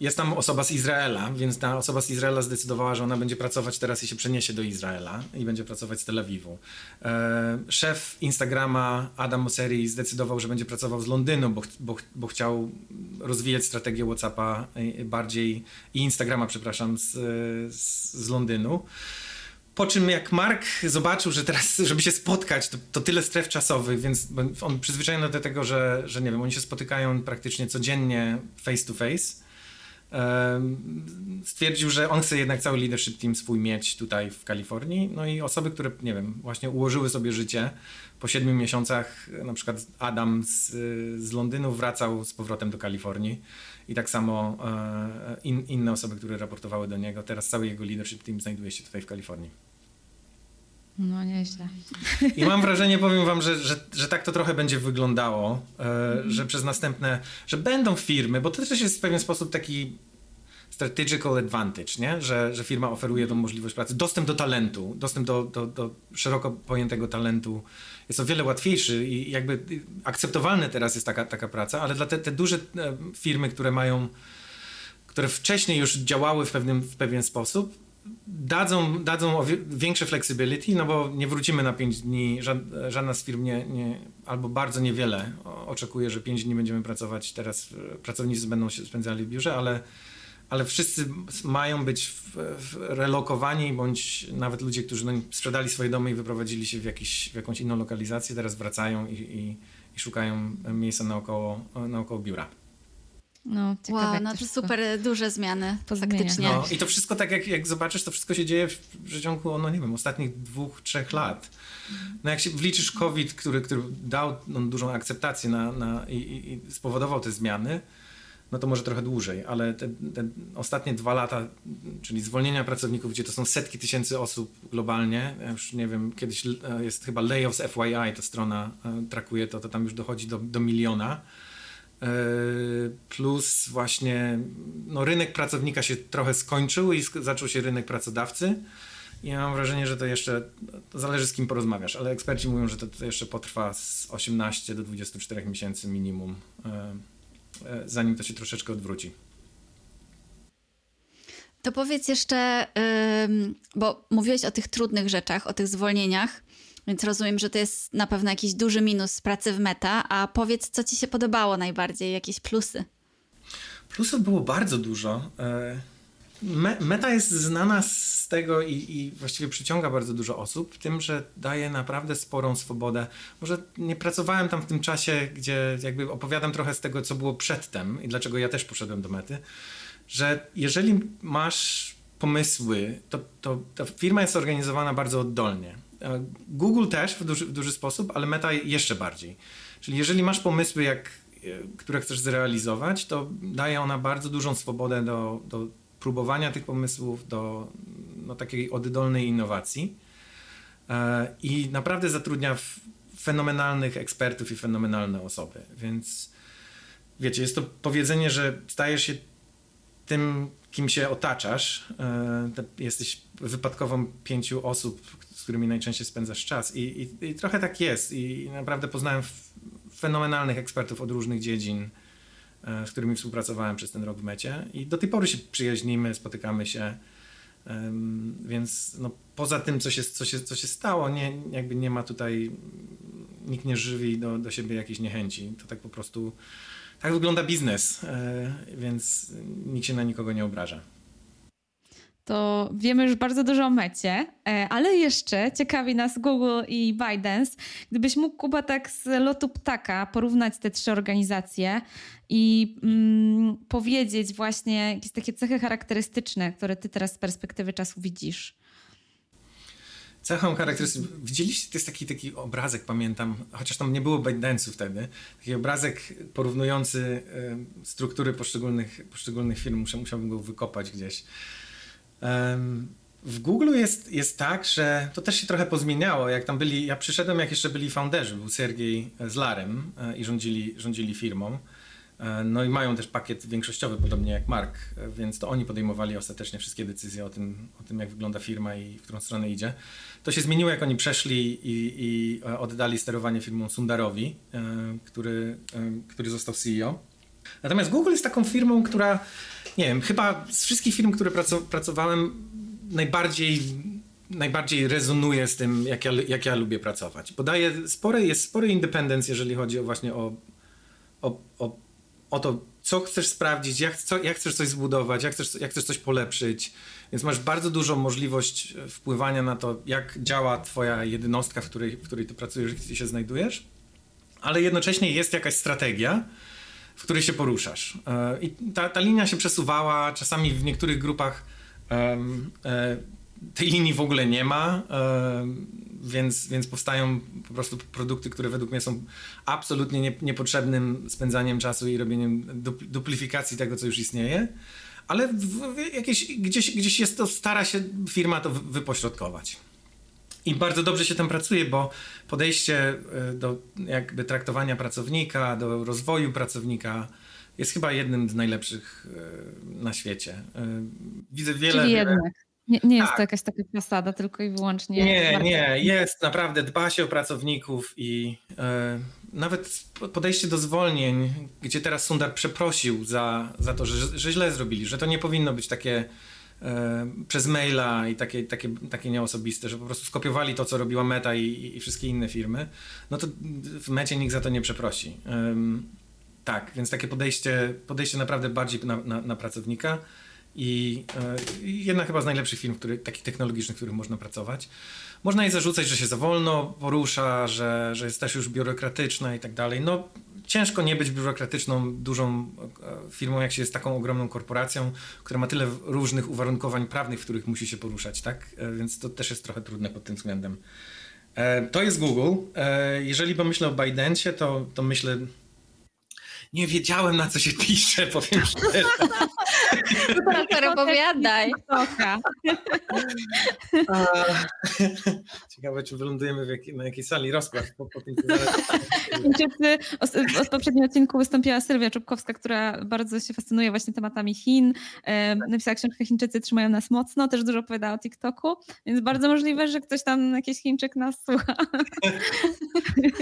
jest tam osoba z Izraela, więc ta osoba z Izraela zdecydowała, że ona będzie pracować teraz i się przeniesie do Izraela i będzie pracować z Tel Awiwu. E, szef Instagrama Adam Mosseri zdecydował, że będzie pracował z Londynu, bo, bo, bo chciał rozwijać strategię WhatsAppa bardziej i Instagrama, przepraszam, z, z Londynu. Po czym jak Mark zobaczył, że teraz, żeby się spotkać, to, to, tyle stref czasowych, więc on przyzwyczajony do tego, że, że nie wiem, oni się spotykają praktycznie codziennie face to face. Stwierdził, że on chce jednak cały leadership team swój mieć tutaj w Kalifornii. No i osoby, które, nie wiem, właśnie ułożyły sobie życie po siedmiu miesiącach, na przykład Adam z, z Londynu wracał z powrotem do Kalifornii i tak samo e, in, inne osoby, które raportowały do niego. Teraz cały jego leadership team znajduje się tutaj w Kalifornii. No nieźle. I mam wrażenie, powiem wam, że, że, że tak to trochę będzie wyglądało, mm. że przez następne, że będą firmy, bo to też jest w pewien sposób taki strategical advantage, nie? Że, że firma oferuje tą możliwość pracy, dostęp do talentu, dostęp do, do, do szeroko pojętego talentu jest o wiele łatwiejszy i jakby akceptowalne teraz jest taka, taka praca, ale dla te, te duże e, firmy, które mają, które wcześniej już działały w, pewnym, w pewien sposób, dadzą, dadzą większe flexibility, no bo nie wrócimy na 5 dni, żadna z firm nie, nie, albo bardzo niewiele oczekuje, że 5 dni będziemy pracować, teraz e, pracownicy będą się spędzali w biurze, ale ale wszyscy mają być w, w relokowani, bądź nawet ludzie, którzy no, sprzedali swoje domy i wyprowadzili się w, jakiś, w jakąś inną lokalizację, teraz wracają i, i, i szukają miejsca naokoło, naokoło biura. No, ciekawe, wow, no to super duże zmiany, faktycznie. No, I to wszystko tak jak, jak zobaczysz, to wszystko się dzieje w przeciągu, no nie wiem, ostatnich dwóch, trzech lat. No jak się wliczysz COVID, który, który dał no, dużą akceptację na, na, i, i spowodował te zmiany, no to może trochę dłużej, ale te, te, ostatnie dwa lata, czyli zwolnienia pracowników, gdzie to są setki tysięcy osób globalnie, już nie wiem, kiedyś e, jest chyba Layoffs FYI, ta strona e, trakuje to, to tam już dochodzi do, do miliona. E, plus właśnie no, rynek pracownika się trochę skończył i zaczął się rynek pracodawcy. I ja mam wrażenie, że to jeszcze, to zależy z kim porozmawiasz, ale eksperci mówią, że to, to jeszcze potrwa z 18 do 24 miesięcy minimum zanim to się troszeczkę odwróci. To powiedz jeszcze, bo mówiłeś o tych trudnych rzeczach, o tych zwolnieniach, więc rozumiem, że to jest na pewno jakiś duży minus pracy w meta, a powiedz, co ci się podobało najbardziej, jakieś plusy? Plusów było bardzo dużo. E, meta jest znana z tego i, i właściwie przyciąga bardzo dużo osób, tym, że daje naprawdę sporą swobodę. Może nie pracowałem tam w tym czasie, gdzie jakby opowiadam trochę z tego, co było przedtem i dlaczego ja też poszedłem do mety, że jeżeli masz pomysły, to, to ta firma jest organizowana bardzo oddolnie. Google też w duży, w duży sposób, ale Meta jeszcze bardziej. Czyli jeżeli masz pomysły, jak, e, które chcesz zrealizować, to daje ona bardzo dużą swobodę do, do próbowania tych pomysłów, do no, takiej oddolnej innowacji. E, I naprawdę zatrudnia fenomenalnych ekspertów i fenomenalne osoby. Więc wiecie, jest to powiedzenie, że stajesz się tym, kim się otaczasz. Jesteś wypadkową pięciu osób, z którymi najczęściej spędzasz czas. I, i, i trochę tak jest. I naprawdę poznałem fenomenalnych ekspertów od różnych dziedzin, e, z którymi współpracowałem przez ten rok w mecie. I do tej pory się przyjaźnimy, spotykamy się. Więc no, poza tym, co się, co się, co się stało, nie, jakby nie ma tutaj, nikt nie żywi do, do siebie jakiejś niechęci. To tak po prostu, tak wygląda biznes, e, więc nikt się na nikogo nie obraża to wiemy już bardzo dużo o mecie, e, ale jeszcze ciekawi nas Google i ByteDance. Gdybyś mógł, Kuba, tak z lotu ptaka porównać te trzy organizacje i mm, powiedzieć właśnie jakieś takie cechy charakterystyczne, które ty teraz z perspektywy czasu widzisz. Cechą charakterystyczną, widzieliście, to jest taki, taki obrazek, pamiętam, chociaż tam nie było ByteDance'u wtedy, taki obrazek porównujący y, struktury poszczególnych, poszczególnych firm, musiałbym go wykopać gdzieś w Google jest, jest tak, że to też się trochę pozmieniało. Jak tam byli, ja przyszedłem, jak jeszcze byli founderzy, był Sergiej z Larem e, i rządzili, rządzili firmą. E, no i mają też pakiet większościowy, podobnie jak Mark, e, więc to oni podejmowali ostatecznie wszystkie decyzje o tym, o tym jak wygląda firma i w którą stronę idzie. To się zmieniło, jak oni przeszli i, i oddali sterowanie firmą Sundarowi, który, który został CEO. Natomiast Google jest taką firmą, która nie wiem, chyba z wszystkich firm, które pracowałem, najbardziej, najbardziej rezonuje z tym, jak ja, jak ja lubię pracować. Bo daje spory, jest spory independence, jeżeli chodzi o właśnie o, o, o, o to, co chcesz sprawdzić, jak, co, jak chcesz coś zbudować, jak chcesz, jak chcesz coś polepszyć. Więc masz bardzo dużą możliwość wpływania na to, jak działa twoja jednostka, w której, w której ty pracujesz, gdzie się znajdujesz. Ale jednocześnie jest jakaś strategia, w której się poruszasz. E, I ta, ta linia się przesuwała, czasami w niektórych grupach um, tej linii w ogóle nie ma, więc, więc powstają po prostu produkty, które według mnie są absolutnie nie, niepotrzebnym spędzaniem czasu i robieniem duplifikacji tego, co już istnieje. Ale w, w jakieś, gdzieś, gdzieś jest to, stara się firma to wypośrodkować. I bardzo dobrze się tam pracuje, bo podejście e, do jakby traktowania pracownika, do rozwoju pracownika jest chyba jednym z najlepszych e, na świecie. E, widzę wiele. Czyli jednak. Nie, nie jest tak. to jakaś taka fasada, tylko i wyłącznie. Nie, nie, jest naprawdę, dba się o pracowników i nawet podejście do zwolnień, gdzie teraz Sundar przeprosił za, za to, że, że źle zrobili, że to nie powinno być takie przez maila i takie, takie, takie nieosobiste, że po prostu skopiowali to, co robiła Meta i, i wszystkie inne firmy, no to w Mecie nikt za to nie przeprosi. tak, więc takie podejście, podejście naprawdę bardziej na, na, na pracownika i e, jedna chyba z najlepszych firm, który, takich technologicznych, w których można pracować. Można jej zarzucać, że się za wolno porusza, że, że jest też już biurokratyczna i tak dalej. No ciężko nie być biurokratyczną, dużą e, firmą, jak się jest taką ogromną korporacją, która ma tyle różnych uwarunkowań prawnych, w których musi się poruszać, tak? E, więc to też jest trochę trudne pod tym względem. To jest Google. Jeżeli pomyślę o Bidencie, to, to myślę nie wiedziałem na co się pisze, powiem szczerze. Super, opowiadaj. Ciekawe, czy wylądujemy jak, na jakiej sali rozpraw po, po tym. Chińczycy, w poprzednim odcinku wystąpiła Sylwia Czubkowska, która bardzo się fascynuje właśnie tematami Chin. Napisała książkę Chińczycy trzymają nas mocno, też dużo opowiada o TikToku, więc bardzo możliwe, że ktoś tam, jakiś Chińczyk nas słucha.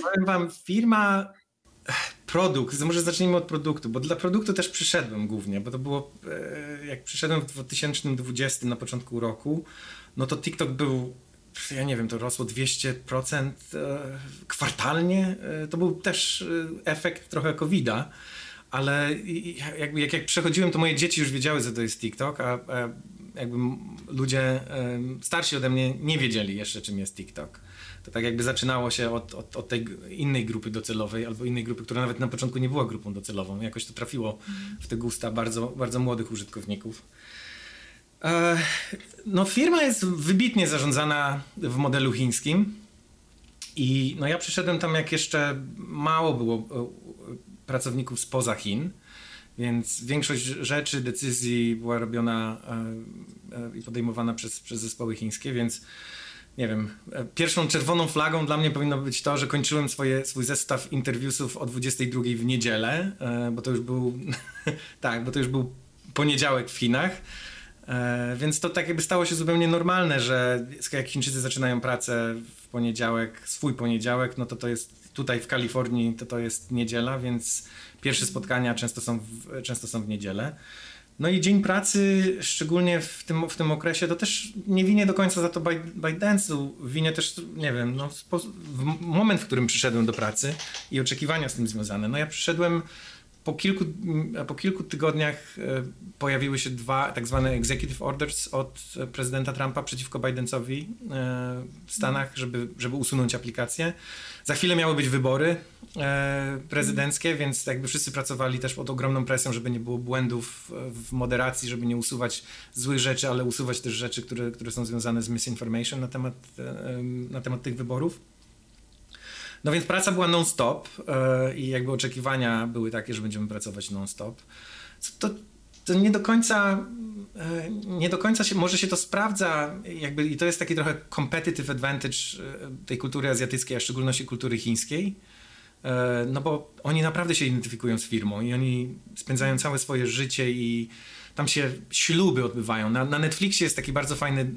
Powiem wam, firma produkt, może zacznijmy od produktu, bo dla produktu też przyszedłem głównie, bo to było, e, jak przyszedłem w 2020 na początku roku, no to TikTok był, ja nie wiem, to rosło 200% e, kwartalnie, e, to był też efekt trochę COVID-a, ale jakby jak, jak przechodziłem, to moje dzieci już wiedziały, że to jest TikTok, a, a jakby ludzie starsi ode mnie nie wiedzieli jeszcze, czym jest TikTok. To tak jakby zaczynało się od, od, od, tej innej grupy docelowej, albo innej grupy, która nawet na początku nie była grupą docelową. Jakoś to trafiło w te gusta bardzo, bardzo młodych użytkowników. E, no, firma jest wybitnie zarządzana w modelu chińskim. I no, ja przyszedłem tam, jak jeszcze mało było e, pracowników spoza Chin. Więc większość rzeczy, decyzji była robiona e, i podejmowana przez, przez zespoły chińskie, więc nie wiem, pierwszą czerwoną flagą dla mnie powinno być to, że kończyłem swoje, swój zestaw interwiusów o 22 w niedzielę, bo to już był, tak, bo to już był poniedziałek w Chinach. E, więc to tak jakby stało się zupełnie normalne, że jak Chińczycy zaczynają pracę w poniedziałek, swój poniedziałek, no to to jest tutaj w Kalifornii, to to jest niedziela, więc pierwsze spotkania często są w, często są w niedzielę. No i dzień pracy, szczególnie w tym, w tym okresie, to też nie winię do końca za to ByteDance'u, winię też, nie wiem, no, w moment, w którym przyszedłem do pracy i oczekiwania z tym związane. No ja przyszedłem po kilku, po kilku tygodniach e, pojawiły się dwa tak zwane executive orders od prezydenta Trumpa przeciwko Bidensowi e, w Stanach, żeby, żeby usunąć aplikację. Za chwilę miały być wybory e, prezydenckie, więc jakby wszyscy pracowali też pod ogromną presją, żeby nie było błędów w moderacji, żeby nie usuwać złych rzeczy, ale usuwać też rzeczy, które, które są związane z misinformation na temat, na temat tych wyborów. No więc praca była non-stop yy, i jakby oczekiwania były takie, że będziemy pracować non-stop. To, to nie do końca, nie do końca się, może się to sprawdza jakby i to jest taki trochę competitive advantage e, tej kultury azjatyckiej, a w szczególności kultury chińskiej. No bo oni naprawdę się identyfikują z firmą i oni spędzają całe swoje życie i tam się śluby odbywają. Na, na Netflixie jest taki bardzo fajny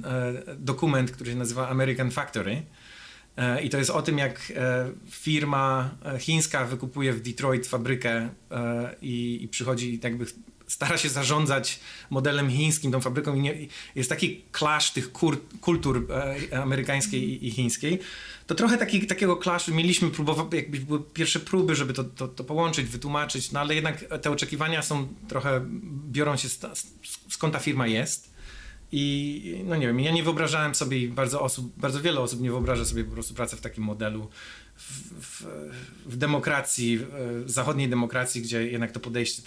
dokument, który się nazywa American Factory E, I to jest o tym, jak e, firma e, chińska wykupuje w Detroit fabrykę i, i przychodzi jakby stara się zarządzać modelem chińskim, tą fabryką i nie, jest taki clash tych kur, kultur amerykańskiej i, i, chińskiej. To trochę taki, takiego clashu mieliśmy, próbować, jakby były pierwsze próby, żeby to, to, to, połączyć, wytłumaczyć, no ale jednak te oczekiwania są trochę, biorą się skąd ta firma jest. I no nie wiem, ja nie wyobrażałem sobie, bardzo osób, bardzo wiele osób nie wyobraża sobie po prostu pracy w takim modelu w, w, w demokracji, w zachodniej demokracji, gdzie jednak to podejście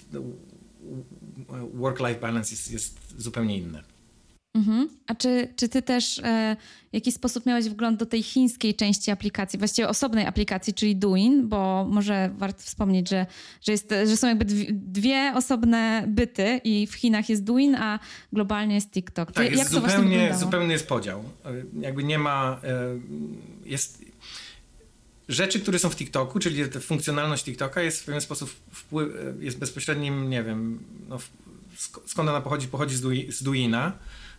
work-life balance jest, jest zupełnie inne. Mhm. A czy, czy ty też e, w jakiś sposób miałeś wgląd do tej chińskiej części aplikacji, właściwie osobnej aplikacji, czyli Douyin, bo może warto wspomnieć, że, że, jest, że są jakby dwie, osobne byty i w Chinach jest Douyin, a globalnie jest TikTok. Tak, jest Jak zupełnie, zupełnie jest podział. E, jakby nie ma... E, jest, rzeczy, które są w TikToku, czyli funkcjonalność TikToka jest w pewien sposób wpływ, jest bezpośrednim, nie wiem, no, skąd ona pochodzi, pochodzi z Douina.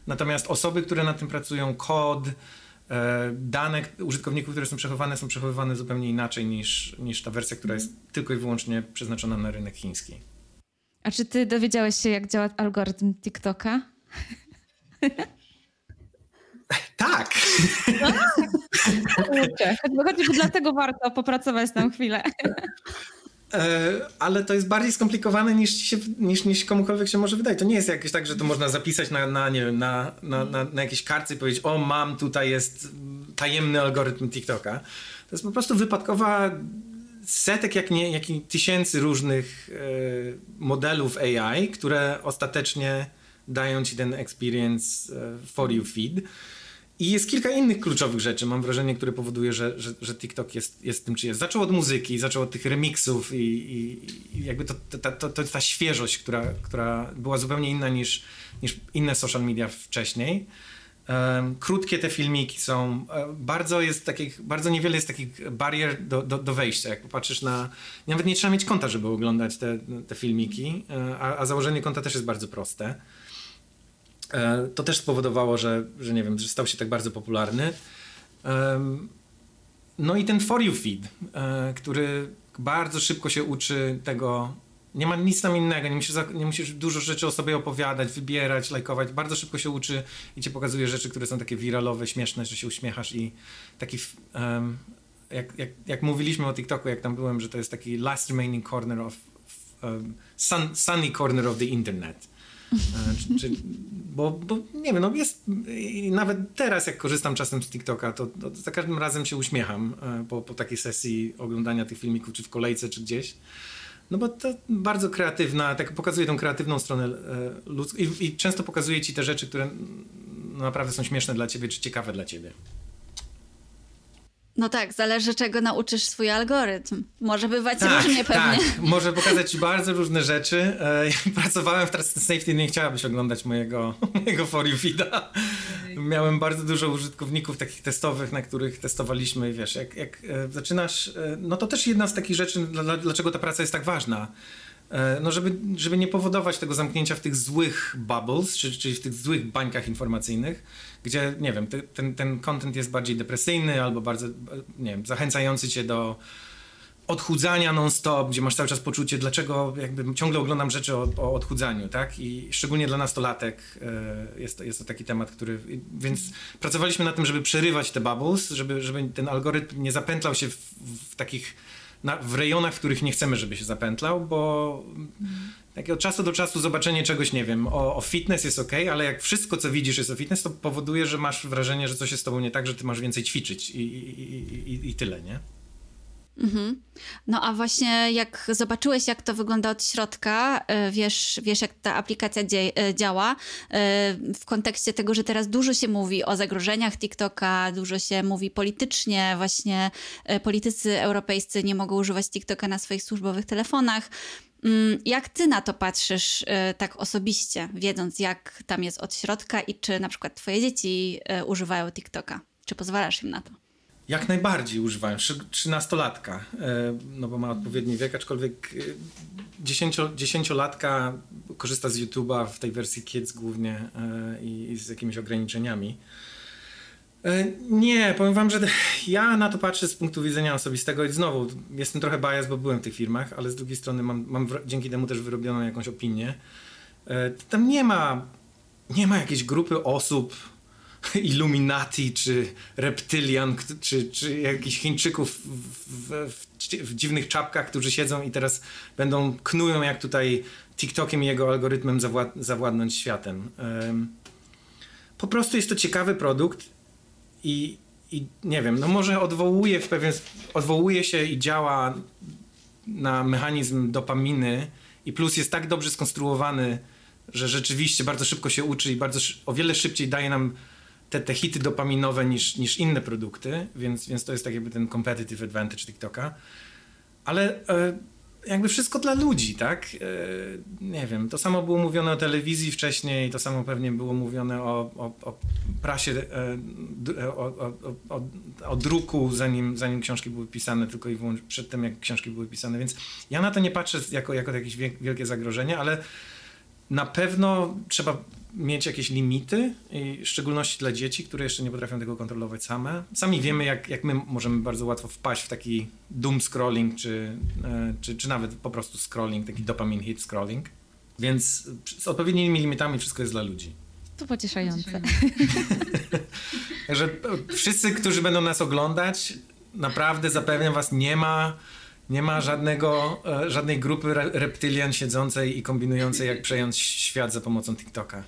Natomiast osoby, które nad tym pracują, kod, e, dane użytkowników, które są przechowywane, są przechowywane zupełnie inaczej niż, niż ta wersja, która jest tylko i wyłącznie przeznaczona na rynek chiński. A czy ty dowiedziałeś się, jak działa algorytm TikToka? Tak. Chociażby dlatego warto popracować tam chwilę. E, ale to jest bardziej skomplikowane niż, się, niż, niż komukolwiek się może wydaje. To nie jest jakieś tak, że to można zapisać na, na nie wiem, na, na, na, na jakiejś kartce i powiedzieć, o mam, tutaj jest tajemny algorytm TikToka. To jest po prostu wypadkowa setek, jak nie, jak tysięcy różnych e, modelów AI, które ostatecznie dają ci ten experience e, for you feed. I jest kilka innych kluczowych rzeczy, mam wrażenie, które powoduje, że, że, że TikTok jest, jest tym, czy jest. Zaczął od muzyki, zaczął od tych remixów i, i, i jakby to, to, to, to, ta świeżość, która, która była zupełnie inna niż, niż inne social media wcześniej. Um, krótkie te filmiki są, e, bardzo jest takich, bardzo niewiele jest takich barier do, do, do, wejścia. Jak popatrzysz na, nawet nie trzeba mieć konta, żeby oglądać te, te filmiki, e, a, a założenie konta też jest bardzo proste. E, to też spowodowało, że, że nie wiem, że stał się tak bardzo popularny. No i ten For You Feed, e, który bardzo szybko się uczy tego, nie ma nic tam innego, nie musisz, nie musisz dużo rzeczy o sobie opowiadać, wybierać, lajkować. Bardzo szybko się uczy i ci pokazuje rzeczy, które są takie wiralowe, śmieszne, że się uśmiechasz i taki, um, jak, jak, jak mówiliśmy o TikToku, jak tam byłem, że to jest taki last remaining corner of, um, sun, sunny corner of the internet Czy, czy, bo, bo nie wiem, no jest, nawet teraz jak korzystam czasem z TikToka, to, to za każdym razem się uśmiecham po, po takiej sesji oglądania tych filmików, czy w kolejce, czy gdzieś. No bo to bardzo kreatywna, tak pokazuje tą kreatywną stronę ludzką i, i często pokazuje ci te rzeczy, które naprawdę są śmieszne dla ciebie, czy ciekawe dla ciebie. No tak, zależy czego nauczysz swój algorytm. Może bywać tak, różnie pewnie. Tak, może pokazać ci bardzo różne rzeczy. E, pracowałem w Trusted Safety, nie chciałabyś oglądać mojego, mojego for you feeda. Miałem bardzo dużo użytkowników takich testowych, na których testowaliśmy. Wiesz, jak, jak e, zaczynasz, e, no to też jedna z takich rzeczy, dlaczego ta praca jest tak ważna no żeby, żeby nie powodować tego zamknięcia w tych złych bubbles, czyli, czyli w tych złych bańkach informacyjnych, gdzie, nie wiem, ten, ten content jest bardziej depresyjny albo bardzo, nie wiem, zachęcający cię do odchudzania non-stop, gdzie masz cały czas poczucie, dlaczego jakby ciągle oglądam rzeczy o, o odchudzaniu, tak? I szczególnie dla nastolatek e, jest, to, jest to taki temat, który... Więc pracowaliśmy na tym, żeby przerywać te bubbles, żeby, żeby ten algorytm nie zapętlał się w, w takich na, w rejonach, w których nie chcemy, żeby się zapętlał, bo takie od czasu do czasu zobaczenie czegoś, nie wiem, o, o, fitness jest ok, ale jak wszystko, co widzisz jest o fitness, to powoduje, że masz wrażenie, że coś jest z tobą nie tak, że ty masz więcej ćwiczyć i, i, i, i tyle, nie? Mhm. No a właśnie jak zobaczyłeś, jak to wygląda od środka, e, wiesz, wiesz jak ta aplikacja e, działa, e, w kontekście tego, że teraz dużo się mówi o zagrożeniach TikToka, dużo się mówi politycznie, właśnie politycy europejscy nie mogą używać TikToka na swoich służbowych telefonach. Mm, jak ty na to patrzysz tak osobiście, wiedząc jak tam jest od środka i czy na przykład twoje dzieci używają TikToka? Czy pozwalasz im na to? Jak najbardziej używają. Trzynastolatka, e, no bo ma odpowiedni wiek, aczkolwiek e, dziesięcio, dziesięciolatka korzysta z YouTube'a w tej wersji Kids głównie e, i z jakimiś ograniczeniami. Nie, powiem wam, że ja na to patrzę z punktu widzenia osobistego i znowu jestem trochę bias, bo byłem w tych firmach, ale z drugiej strony mam, mam dzięki temu też wyrobioną jakąś opinię. Tam nie ma, nie ma jakiejś grupy osób, Illuminati, czy reptylian, czy, czy jakichś Chińczyków w, w, w, dziwnych czapkach, którzy siedzą i teraz będą knują jak tutaj TikTokiem i jego algorytmem zawład zawładnąć światem. Po prostu jest to ciekawy produkt i, i nie wiem, no może odwołuje w pewien odwołuje się i działa na mechanizm dopaminy i plus jest tak dobrze skonstruowany, że rzeczywiście bardzo szybko się uczy i bardzo o wiele szybciej daje nam te, te hity dopaminowe niż, niż inne produkty, więc, więc to jest tak jakby ten competitive advantage TikToka. Ale e, jakby wszystko dla ludzi, tak? E, nie wiem, to samo było mówione o telewizji wcześniej, to samo pewnie było mówione o, o, o prasie, e, o, o, o, druku, zanim, zanim książki były pisane, tylko i wyłącznie przed tym, jak książki były pisane, więc ja na to nie patrzę jako, jako jakieś wielkie zagrożenie, ale na pewno trzeba mieć jakieś limity, w szczególności dla dzieci, które jeszcze nie potrafią tego kontrolować same. Sami wiemy, jak, jak my możemy bardzo łatwo wpaść w taki doom scrolling, czy, e, czy, czy nawet po prostu scrolling, taki dopamine hit scrolling. Więc z odpowiednimi limitami wszystko jest dla ludzi. To pocieszające. Także wszyscy, którzy będą nas oglądać, naprawdę zapewniam was, nie ma nie ma żadnego, e, żadnej grupy reptylian siedzącej i kombinującej, jak przejąć świat za pomocą TikToka.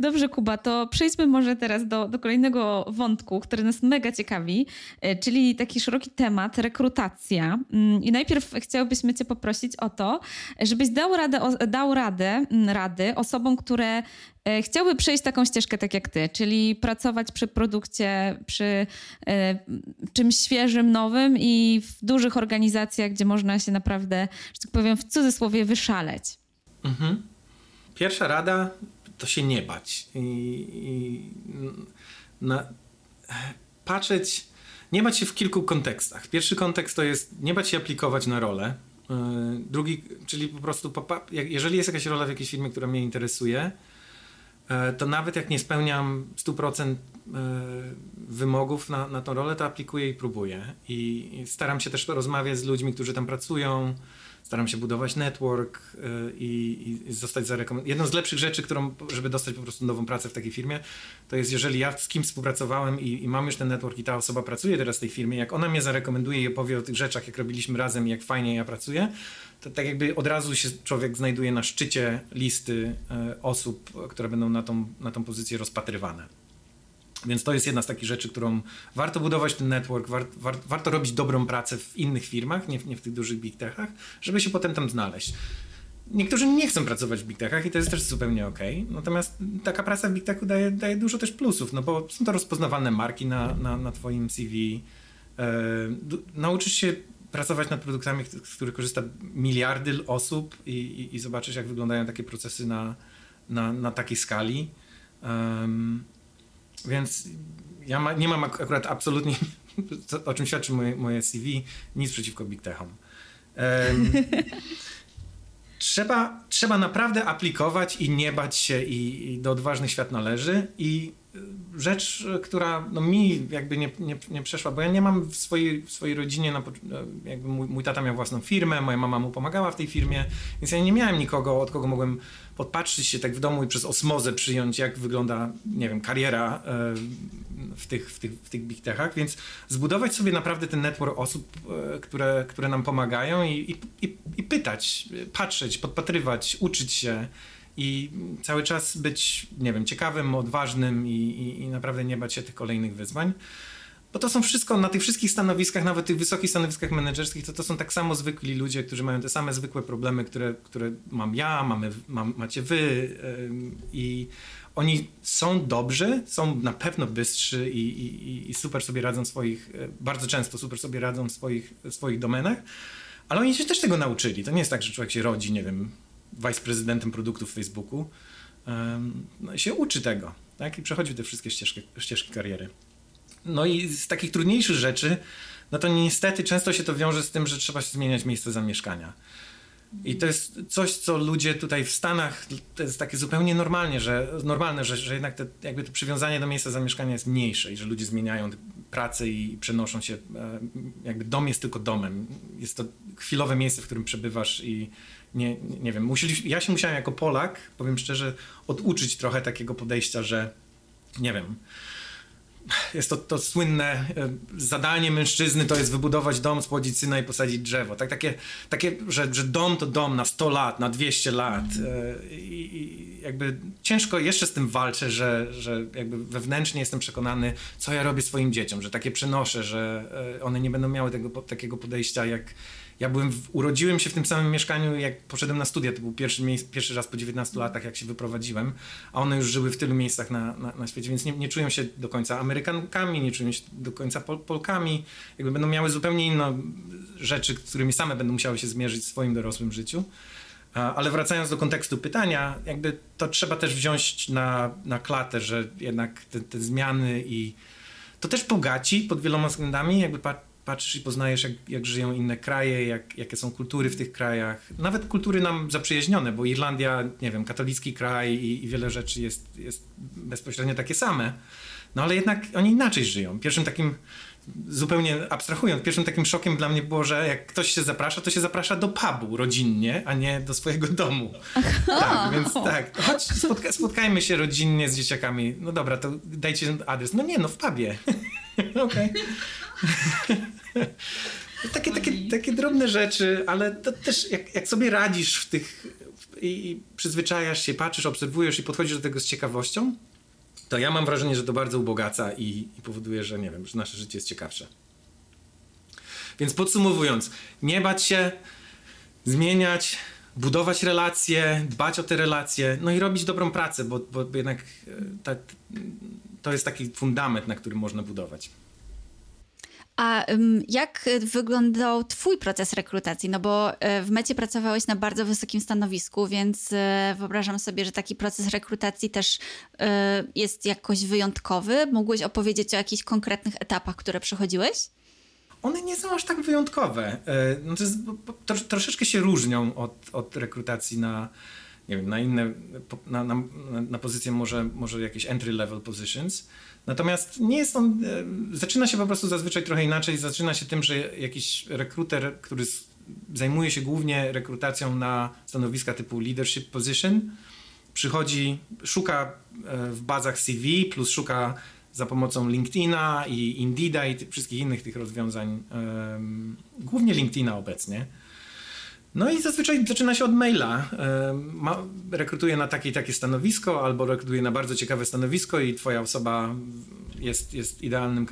Dobrze, Kuba, to przejdźmy może teraz do, do kolejnego wątku, który nas mega ciekawi, e, czyli taki szeroki temat rekrutacja. Mm, I najpierw chciałbyśmy Cię poprosić o to, żebyś dał radę, dał radę, mm, rady osobom, które e, chciałby przejść taką ścieżkę tak jak Ty, czyli pracować przy produkcie, przy e, czymś świeżym, nowym i w dużych organizacjach, gdzie można się naprawdę, że tak powiem, w cudzysłowie wyszaleć. Mhm. Pierwsza rada to się nie bać i, i na, patrzeć, nie bać się w kilku kontekstach. Pierwszy kontekst to jest nie bać się aplikować na rolę. E, drugi, czyli po prostu, jeżeli jest jakaś rola w jakiejś firmie, która mnie interesuje, e, to nawet jak nie spełniam 100% e, wymogów na, na tą rolę, to aplikuję i próbuję. I staram się też rozmawiać z ludźmi, którzy tam pracują, staram się budować network y, i, i zostać zarekomendowany. Jedną z lepszych rzeczy, którą, żeby dostać po prostu nową pracę w takiej firmie, to jest jeżeli ja z kimś współpracowałem i, i mam już ten network i ta osoba pracuje teraz w tej firmie, jak ona mnie zarekomenduje i opowie o tych rzeczach, jak robiliśmy razem i jak fajnie ja pracuję, to tak jakby od razu się człowiek znajduje na szczycie listy y, osób, które będą na tą, na tą pozycję rozpatrywane. Więc to jest jedna z takich rzeczy, którą warto budować ten network, war, war, warto robić dobrą pracę w innych firmach, nie, nie w tych dużych big techach, żeby się potem tam znaleźć. Niektórzy nie chcą pracować w big techach i to jest też zupełnie ok. Natomiast taka praca w big techu daje, daje dużo też plusów, no bo są to rozpoznawalne marki na, na, na twoim CV. E, nauczysz się pracować nad produktami, z których korzysta miliardy osób i, i, i zobaczysz, jak wyglądają takie procesy na, na, na takiej skali. Um, więc ja ma, nie mam akurat absolutnie, o czym świadczy moje, moje CV, nic przeciwko Big Techom. Um, trzeba, trzeba naprawdę aplikować i nie bać się i, i do odważnych świat należy i rzecz, która no, mi jakby nie, nie, nie przeszła, bo ja nie mam w swojej, w swojej rodzinie, na, jakby mój, mój tata miał własną firmę, moja mama mu pomagała w tej firmie, więc ja nie miałem nikogo, od kogo mogłem podpatrzyć się tak w domu i przez osmozę przyjąć, jak wygląda, nie wiem, kariera e, w tych, w tych, w tych big techach, więc zbudować sobie naprawdę ten network osób, e, które, które nam pomagają i, i, i pytać, patrzeć, podpatrywać, uczyć się, i cały czas być, nie wiem, ciekawym, odważnym i, i, i, naprawdę nie bać się tych kolejnych wyzwań. Bo to są wszystko, na tych wszystkich stanowiskach, nawet tych wysokich stanowiskach menedżerskich, to, to są tak samo zwykli ludzie, którzy mają te same zwykłe problemy, które, które mam ja, mamy, mam, macie wy yy, i oni są dobrzy, są na pewno bystrzy i, i, i super sobie radzą w swoich, e, bardzo często super sobie radzą w swoich, w swoich domenach, ale oni się też tego nauczyli. To nie jest tak, że człowiek się rodzi, nie wiem, wiceprezydentem produktów w Facebooku, no, się uczy tego tak? i przechodzi te wszystkie ścieżki, ścieżki kariery. No i z takich trudniejszych rzeczy, no to niestety często się to wiąże z tym, że trzeba się zmieniać miejsce zamieszkania. I to jest coś, co ludzie tutaj w Stanach, to jest takie zupełnie normalnie, że, normalne, że, że jednak te, jakby to przywiązanie do miejsca zamieszkania jest mniejsze i że ludzie zmieniają pracę i przenoszą się, jakby dom jest tylko domem. Jest to chwilowe miejsce, w którym przebywasz i nie, nie wiem, musieli, ja się musiałem jako Polak, powiem szczerze, oduczyć trochę takiego podejścia, że nie wiem, jest to, to słynne e, zadanie mężczyzny to jest wybudować dom, spłodzić syna i posadzić drzewo. Tak, takie, takie że, że dom to dom na 100 lat, na 200 lat. E, I, I, jakby ciężko jeszcze z tym walczę, że, że jakby wewnętrznie jestem przekonany, co ja robię swoim dzieciom, że takie przenoszę, że e, one nie będą miały tego, takiego podejścia jak ja byłem, w, urodziłem się w tym samym mieszkaniu, jak poszedłem na studia. To był pierwszy, pierwszy raz po 19 latach, jak się wyprowadziłem, a one już żyły w tylu miejscach na, na, na świecie, więc nie, nie czują się do końca Amerykankami, nie czują się do końca Pol Polkami. Jakby będą miały zupełnie inne rzeczy, z którymi same będą musiały się zmierzyć w swoim dorosłym życiu. Ale wracając do kontekstu pytania, jakby to trzeba też wziąć na, na klatę, że jednak te, te zmiany i to też bogaci pod wieloma względami, jakby patrzysz i poznajesz, jak, jak żyją inne kraje, jak, jakie są kultury w tych krajach. Nawet kultury nam zaprzyjaźnione, bo Irlandia, nie wiem, katolicki kraj i, i wiele rzeczy jest, jest bezpośrednio takie same. No ale jednak oni inaczej żyją. Pierwszym takim, zupełnie abstrahując, pierwszym takim szokiem dla mnie było, że jak ktoś się zaprasza, to się zaprasza do pubu rodzinnie, a nie do swojego domu. Tak, więc tak, chodź, spotka spotkajmy się rodzinnie z dzieciakami. No dobra, to dajcie adres. No nie, no w pubie. Okej. takie, takie, takie drobne rzeczy, ale to też jak, jak sobie radzisz w tych i przyzwyczajasz się, patrzysz, obserwujesz i podchodzisz do tego z ciekawością, to ja mam wrażenie, że to bardzo ubogaca i, i powoduje, że nie wiem, że nasze życie jest ciekawsze. Więc podsumowując, nie bać się, zmieniać, budować relacje, dbać o te relacje, no i robić dobrą pracę, bo, bo jednak e, ta, to jest taki fundament, na którym można budować. A jak wyglądał Twój proces rekrutacji? No bo e, w mecie pracowałeś na bardzo wysokim stanowisku, więc e, wyobrażam sobie, że taki proces rekrutacji też e, jest jakoś wyjątkowy. Mógłbyś opowiedzieć o jakichś konkretnych etapach, które przechodziłeś? One nie są aż tak wyjątkowe. No to jest, troszeczkę się różnią od, od rekrutacji na, nie wiem, na inne, na, na, na pozycje może, może jakieś entry level positions. Natomiast nie jest on, e, zaczyna się po prostu zazwyczaj trochę inaczej. Zaczyna się tym, że jakiś rekruter, który zajmuje się głównie rekrutacją na stanowiska typu leadership position. Przychodzi, szuka e, w bazach CV, plus szuka za pomocą LinkedIna i Indeeda i wszystkich innych tych rozwiązań, głównie LinkedIna obecnie. No i zazwyczaj zaczyna się od maila. Ma, rekrutuje na takie takie stanowisko, albo rekrutuje na bardzo ciekawe stanowisko i twoja osoba jest, jest idealnym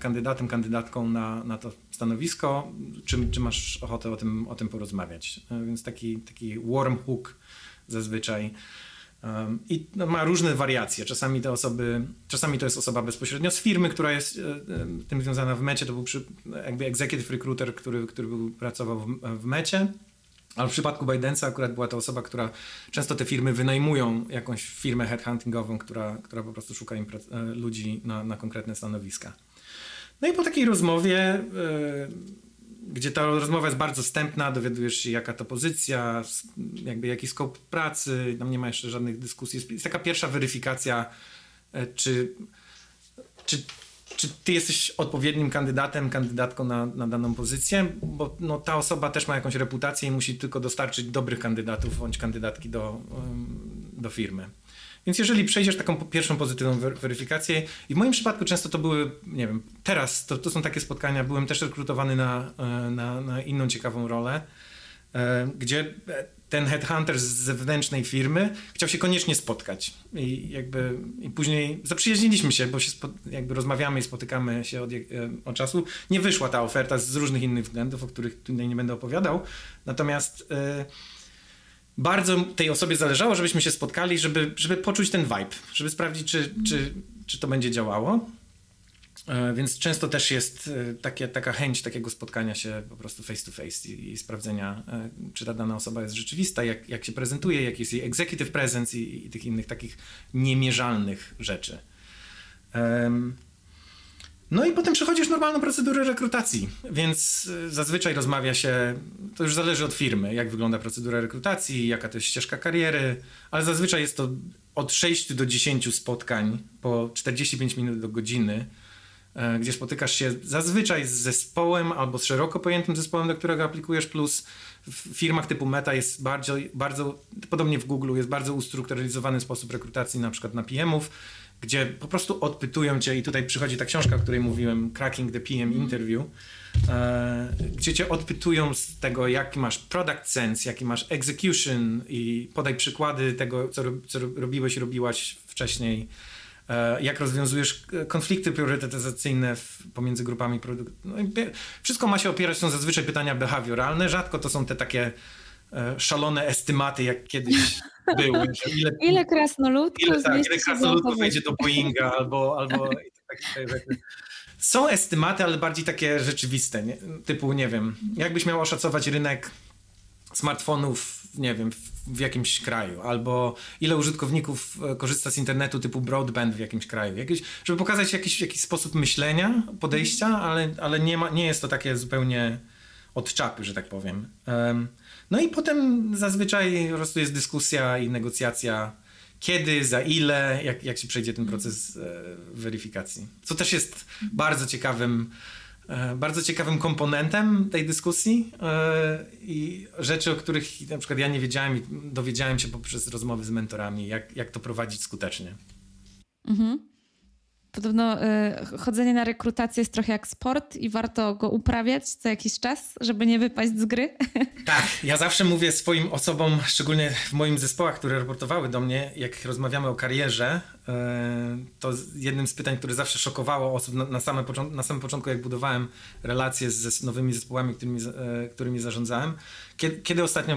kandydatem, kandydatką na, na to stanowisko. Czy, czy masz ochotę o tym, o tym porozmawiać? E, więc taki, taki warm hook zazwyczaj. I no, ma różne wariacje. Czasami te osoby, czasami to jest osoba bezpośrednio z firmy, która jest e, e, tym związana w mecie. To był przy, jakby executive recruiter, który, który był, pracował w, w mecie. Ale w przypadku Bidensa akurat była to osoba, która często te firmy wynajmują jakąś firmę headhuntingową, która, która po prostu szuka e, ludzi na, na konkretne stanowiska. No i po takiej rozmowie, yy, gdzie ta rozmowa jest bardzo wstępna, dowiadujesz się jaka to pozycja, jakby jaki skop pracy, tam nie ma jeszcze żadnych dyskusji. Jest taka pierwsza weryfikacja, yy, czy, czy czy ty jesteś odpowiednim kandydatem, kandydatką na, na daną pozycję, bo no, ta osoba też ma jakąś reputację i musi tylko dostarczyć dobrych kandydatów bądź kandydatki do, do firmy. Więc jeżeli przejdziesz taką pierwszą pozytywną weryfikację, i w moim przypadku często to były, nie wiem, teraz to, to są takie spotkania, byłem też rekrutowany na, e, na, na inną ciekawą rolę, e, gdzie ten headhunter z zewnętrznej firmy chciał się koniecznie spotkać. I jakby i później zaprzyjaźniliśmy się, bo się jakby rozmawiamy i spotykamy się od, e, od czasu. Nie wyszła ta oferta z różnych innych względów, o których tutaj nie będę opowiadał. Natomiast y, bardzo tej osobie zależało, żebyśmy się spotkali, żeby, żeby poczuć ten vibe, żeby sprawdzić, czy, czy, czy to będzie działało. E, więc często też jest e, takie, taka chęć takiego spotkania się po prostu face to face i, i sprawdzenia, e, czy ta dana osoba jest rzeczywista, jak, jak się prezentuje, jaki jest jej executive presence i, i tych innych takich niemierzalnych rzeczy. Um, no i potem przechodzisz normalną procedurę rekrutacji, więc zazwyczaj rozmawia się, to już zależy od firmy, jak wygląda procedura rekrutacji, jaka to jest ścieżka kariery, ale zazwyczaj jest to od 6 do 10 spotkań po 45 minut do godziny gdzie spotykasz się zazwyczaj z zespołem albo z szeroko pojętym zespołem, do którego aplikujesz, plus w firmach typu Meta jest bardzo, bardzo podobnie w Google, jest bardzo ustrukturyzowany sposób rekrutacji na przykład na PM-ów, gdzie po prostu odpytują cię i tutaj przychodzi ta książka, o której mówiłem, Cracking the PM mhm. Interview, e, gdzie cię odpytują z tego, jaki masz product sense, jaki masz execution i podaj przykłady tego, co, co robiłeś, robiłaś wcześniej E, jak rozwiązujesz e, konflikty priorytetyzacyjne pomiędzy grupami produktów. No wszystko ma się opierać, są zazwyczaj pytania behawioralne, rzadko to są te takie e, szalone estymaty, jak kiedyś były. Ile, ile krasnoludków ile, tak, ile krasnoludków wejdzie do Boeinga albo, albo takie rzeczy. Są estymaty, ale bardziej takie rzeczywiste, nie? typu, nie wiem, jakbyś miał oszacować rynek smartfonów, nie wiem, w jakimś kraju, albo ile użytkowników e, korzysta z internetu typu broadband w jakimś kraju. Jakieś, żeby pokazać jakiś, jakiś sposób myślenia, podejścia, ale, ale nie, ma, nie jest to takie zupełnie od czapy, że tak powiem. No i potem zazwyczaj po prostu jest dyskusja i negocjacja, kiedy, za ile, jak, jak się przejdzie ten proces e, weryfikacji. Co też jest bardzo ciekawym bardzo ciekawym komponentem tej dyskusji e, i rzeczy, o których na przykład ja nie wiedziałem i dowiedziałem się poprzez rozmowy z mentorami, jak, jak to prowadzić skutecznie. Mhm. Podobno y, chodzenie na rekrutację jest trochę jak sport i warto go uprawiać co jakiś czas, żeby nie wypaść z gry. Tak, ja zawsze mówię swoim osobom, szczególnie w moim zespołach, które raportowały do mnie, jak rozmawiamy o karierze, y, to jednym z pytań, które zawsze szokowało osób na, na, same na samym początku, jak budowałem relacje z nowymi zespołami, którymi, y, którymi zarządzałem, kiedy, kiedy ostatnio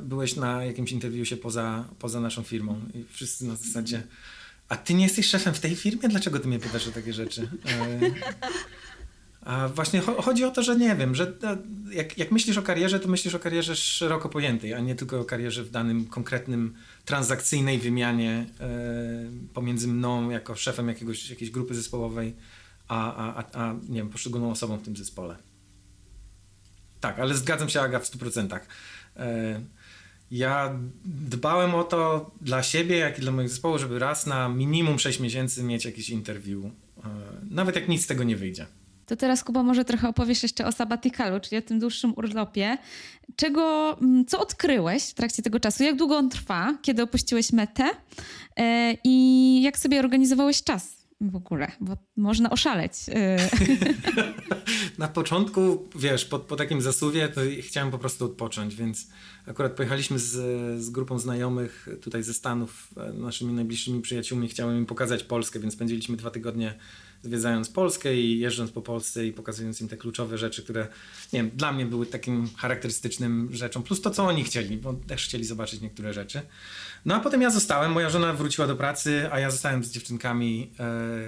byłeś na jakimś interwiusie poza, poza naszą firmą? I wszyscy na zasadzie a ty nie jesteś szefem w tej firmie? Dlaczego ty mnie pytasz o takie rzeczy? E, a właśnie chodzi o to, że nie wiem, że e, jak, jak myślisz o karierze, to myślisz o karierze szeroko pojętej, a nie tylko o karierze w danym konkretnym transakcyjnej wymianie e, pomiędzy mną jako szefem jakiegoś, jakiejś grupy zespołowej, a, a, a, a nie wiem, poszczególną osobą w tym zespole. Tak, ale zgadzam się, Aga, w 100%. E, ja dbałem o to dla siebie, jak i dla moich zespołu, żeby raz na minimum 6 miesięcy mieć jakiś interview. Nawet jak nic z tego nie wyjdzie. To teraz, Kuba, może trochę opowiesz jeszcze o sabbaticalu, czyli o tym dłuższym urlopie. Czego, mm, co odkryłeś w trakcie tego czasu? Jak długo on trwa, kiedy opuściłeś metę? E, I jak sobie organizowałeś czas? W ogóle, bo można oszaleć. Na początku, wiesz, po, po takim zasuwie to chciałem po prostu odpocząć, więc akurat pojechaliśmy z, z grupą znajomych tutaj ze Stanów, e, naszymi najbliższymi przyjaciółmi, chciałem im pokazać Polskę, więc spędziliśmy dwa tygodnie zwiedzając Polskę i jeżdżąc po Polsce i pokazując im te kluczowe rzeczy, które nie wiem, dla mnie były takim charakterystycznym rzeczą, plus to, co oni chcieli, bo też chcieli zobaczyć niektóre rzeczy. No a potem ja zostałem, moja żona wróciła do pracy, a ja zostałem z dziewczynkami e,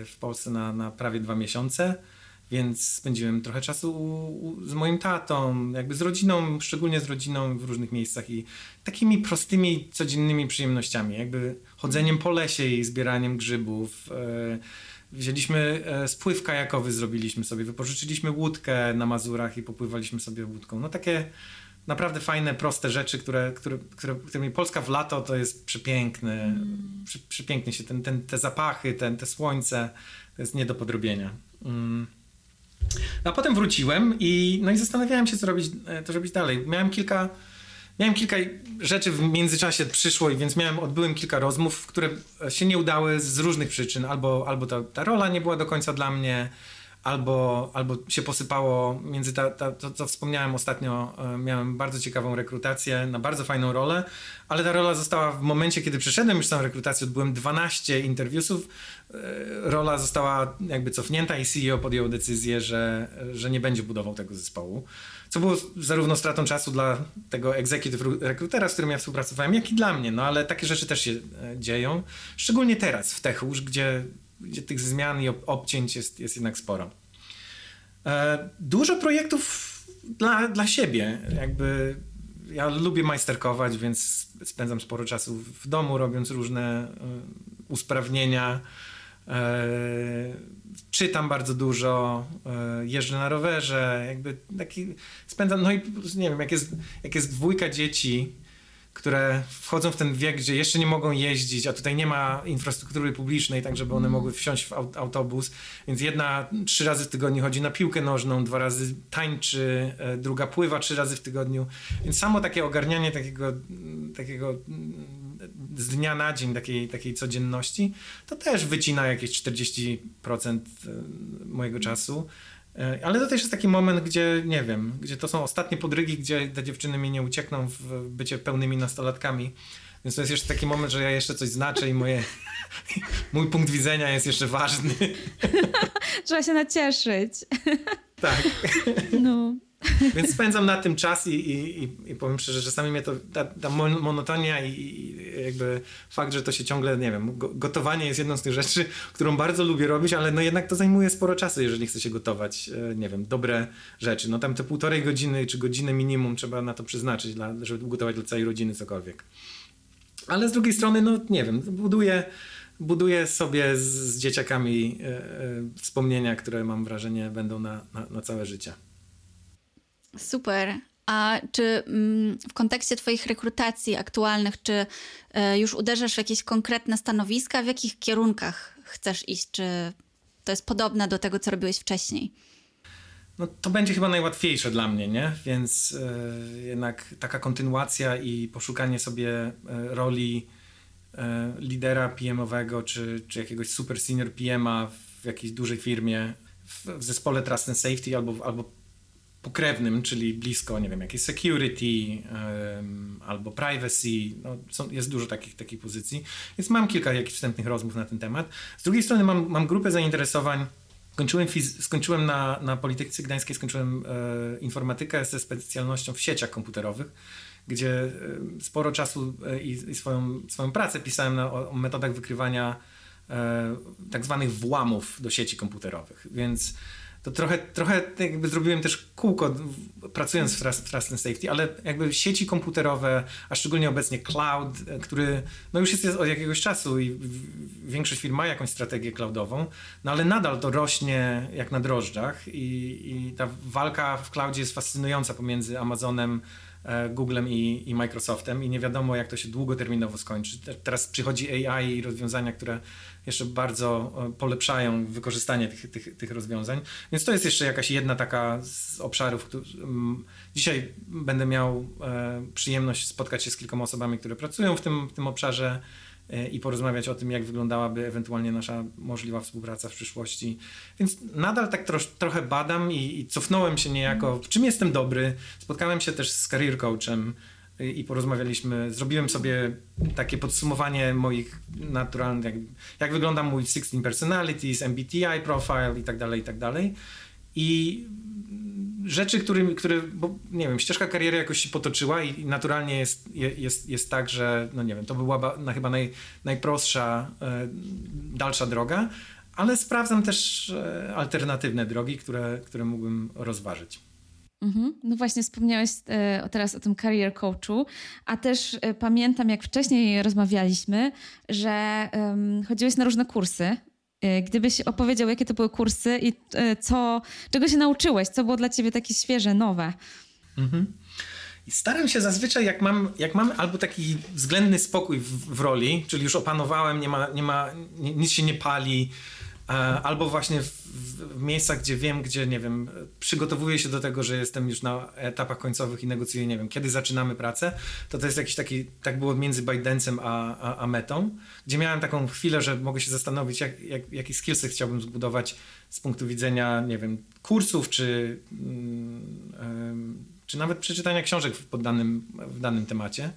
w Polsce na, na prawie dwa miesiące, więc spędziłem trochę czasu z moim tatą, jakby z rodziną, szczególnie z rodziną w różnych miejscach i takimi prostymi, codziennymi przyjemnościami, jakby chodzeniem po lesie i zbieraniem grzybów, e, Wzięliśmy e, spływ kajakowy, zrobiliśmy sobie, wypożyczyliśmy łódkę na Mazurach i popływaliśmy sobie łódką. No takie naprawdę fajne, proste rzeczy, które, które, które, którymi Polska w lato to jest przepiękne. Mm. Przy, przepięknie się, ten, ten, te zapachy, ten, te słońce, to jest nie do podrobienia. Mm. A potem wróciłem i, no i zastanawiałem się, co robić, e, to robić dalej. Miałem kilka Miałem kilka rzeczy w międzyczasie przyszło i więc miałem, odbyłem kilka rozmów, które się nie udały z różnych przyczyn. Albo, albo ta, ta rola nie była do końca dla mnie, albo, albo się posypało między ta, ta, to, co wspomniałem ostatnio, e, miałem bardzo ciekawą rekrutację na bardzo fajną rolę, ale ta rola została w momencie, kiedy przeszedłem już tą rekrutację, odbyłem 12 interwiusów, e, rola została jakby cofnięta i CEO podjął decyzję, że, że nie będzie budował tego zespołu. Co było zarówno stratą czasu dla tego executive rekrutera, z którym ja współpracowałem, jak i dla mnie. No ale takie rzeczy też się e, dzieją. Szczególnie teraz w Techu, gdzie, gdzie tych zmian i obcięć jest, jest jednak sporo. E, dużo projektów dla, dla siebie. Jakby ja lubię majsterkować, więc spędzam sporo czasu w domu, robiąc różne e, usprawnienia czytam bardzo dużo, e, jeżdżę na rowerze, jakby taki spędzam, no i nie wiem, jak jest, jak jest dwójka dzieci, które wchodzą w ten wiek, gdzie jeszcze nie mogą jeździć, a tutaj nie ma infrastruktury publicznej, tak żeby one mm. mogły wsiąść w autobus. Więc jedna trzy razy w tygodniu chodzi na piłkę nożną, dwa razy tańczy, e, druga pływa trzy razy w tygodniu. Więc samo takie ogarnianie takiego, takiego z dnia na dzień takiej, takiej codzienności, to też wycina jakieś 40% e, mojego czasu. E, ale to też jest taki moment, gdzie nie wiem, gdzie to są ostatnie podrygi, gdzie te dziewczyny mi nie uciekną w bycie pełnymi nastolatkami. Więc to jest jeszcze taki moment, że ja jeszcze coś znaczę i moje, mój punkt widzenia jest jeszcze ważny. Trzeba się nacieszyć. Tak. No. Więc spędzam na tym czas i, i, i, powiem szczerze, że czasami mnie to, ta, ta monotonia i, i, jakby fakt, że to się ciągle, nie wiem, gotowanie jest jedną z tych rzeczy, którą bardzo lubię robić, ale no jednak to zajmuje sporo czasu, jeżeli chce się gotować, e, nie wiem, dobre rzeczy. No tam te półtorej godziny czy godzinę minimum trzeba na to przeznaczyć, dla, żeby ugotować dla całej rodziny cokolwiek. Ale z drugiej strony, no nie wiem, buduję buduję sobie z, z dzieciakami e, e, wspomnienia, które mam wrażenie będą na, na, na całe życie. Super. A czy mm, w kontekście Twoich rekrutacji aktualnych, czy e, już uderzasz w jakieś konkretne stanowiska? W jakich kierunkach chcesz iść? Czy to jest podobne do tego, co robiłeś wcześniej? No to będzie chyba najłatwiejsze dla mnie, nie? Więc e, jednak taka kontynuacja i poszukanie sobie e, roli lidera PM-owego, czy, czy jakiegoś super senior PM-a w jakiejś dużej firmie, w, w zespole Trust and Safety albo, albo pokrewnym, czyli blisko, nie wiem, jakieś security um, albo privacy, no, są, jest dużo takich, takich pozycji, więc mam kilka jakichś wstępnych rozmów na ten temat. Z drugiej strony mam, mam grupę zainteresowań, skończyłem, skończyłem na, na Polityce Gdańskiej, skończyłem e, informatykę ze specjalnością w sieciach komputerowych, gdzie e, sporo czasu e, i, i, swoją, swoją pracę pisałem na, o, o metodach wykrywania e, tak zwanych włamów do sieci komputerowych, więc to trochę, trochę jakby zrobiłem też kółko pracując w Trust, and Safety, ale jakby sieci komputerowe, a szczególnie obecnie cloud, który no już jest od jakiegoś czasu i większość firm ma jakąś strategię cloudową, no ale nadal to rośnie jak na drożdżach i, i ta walka w cloudzie jest fascynująca pomiędzy Amazonem, e, Googlem i, i Microsoftem i nie wiadomo, jak to się długoterminowo skończy. Teraz przychodzi AI i rozwiązania, które jeszcze bardzo e, polepszają wykorzystanie tych, tych, tych rozwiązań. Więc to jest jeszcze jakaś jedna taka z obszarów. Który, dzisiaj będę miał e, przyjemność spotkać się z kilkoma osobami, które pracują w tym, w tym obszarze e, i porozmawiać o tym, jak wyglądałaby ewentualnie nasza możliwa współpraca w przyszłości. Więc nadal tak trosz, trochę badam i, i cofnąłem się niejako, w czym jestem dobry. Spotkałem się też z career coachem, i porozmawialiśmy. Zrobiłem sobie takie podsumowanie moich naturalnych, jak, jak wygląda mój 16 personalities, MBTI profile i tak dalej, i tak dalej. I rzeczy, którymi, które, bo nie wiem, ścieżka kariery jakoś się potoczyła i naturalnie jest, jest, jest tak, że, no nie wiem, to była na chyba naj, najprostsza, e, dalsza droga, ale sprawdzam też e, alternatywne drogi, które, które mógłbym rozważyć. Mhm. No właśnie wspomniałeś e, teraz o tym career coachu, a też e, pamiętam, jak wcześniej rozmawialiśmy, że e, chodziłeś na różne kursy. E, gdybyś opowiedział, jakie to były kursy i e, co, czego się nauczyłeś, co było dla ciebie takie świeże, nowe. Mhm. Staram się zazwyczaj, jak mam, jak mam albo taki względny spokój w, w roli, czyli już opanowałem, nie ma, nie ma, nic się nie pali, albo właśnie w, w, miejscach, gdzie wiem, gdzie, nie wiem, przygotowuję się do tego, że jestem już na etapach końcowych i negocjuję, nie wiem, kiedy zaczynamy pracę, to to jest jakiś taki, tak było między ByteDance'em a, a, a metą, gdzie miałem taką chwilę, że mogę się zastanowić, jak, jak, jaki skillset chciałbym zbudować z punktu widzenia, nie wiem, kursów, czy, mm, czy nawet przeczytania książek w, danym, w danym temacie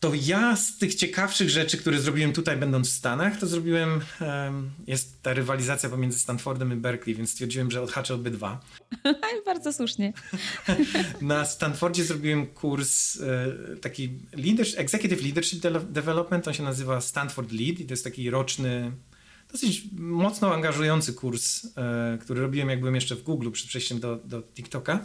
to ja z tych ciekawszych rzeczy, które zrobiłem tutaj, będąc w Stanach, to zrobiłem, um, jest ta rywalizacja pomiędzy Stanfordem i Berkeley, więc stwierdziłem, że odhaczę obydwa. Bardzo słusznie. Na Stanfordzie zrobiłem kurs e, taki leadership, Executive Leadership Development, on się nazywa Stanford Lead i to jest taki roczny, dosyć mocno angażujący kurs, e, który robiłem jak byłem jeszcze w Google przed przejściem do, do TikToka.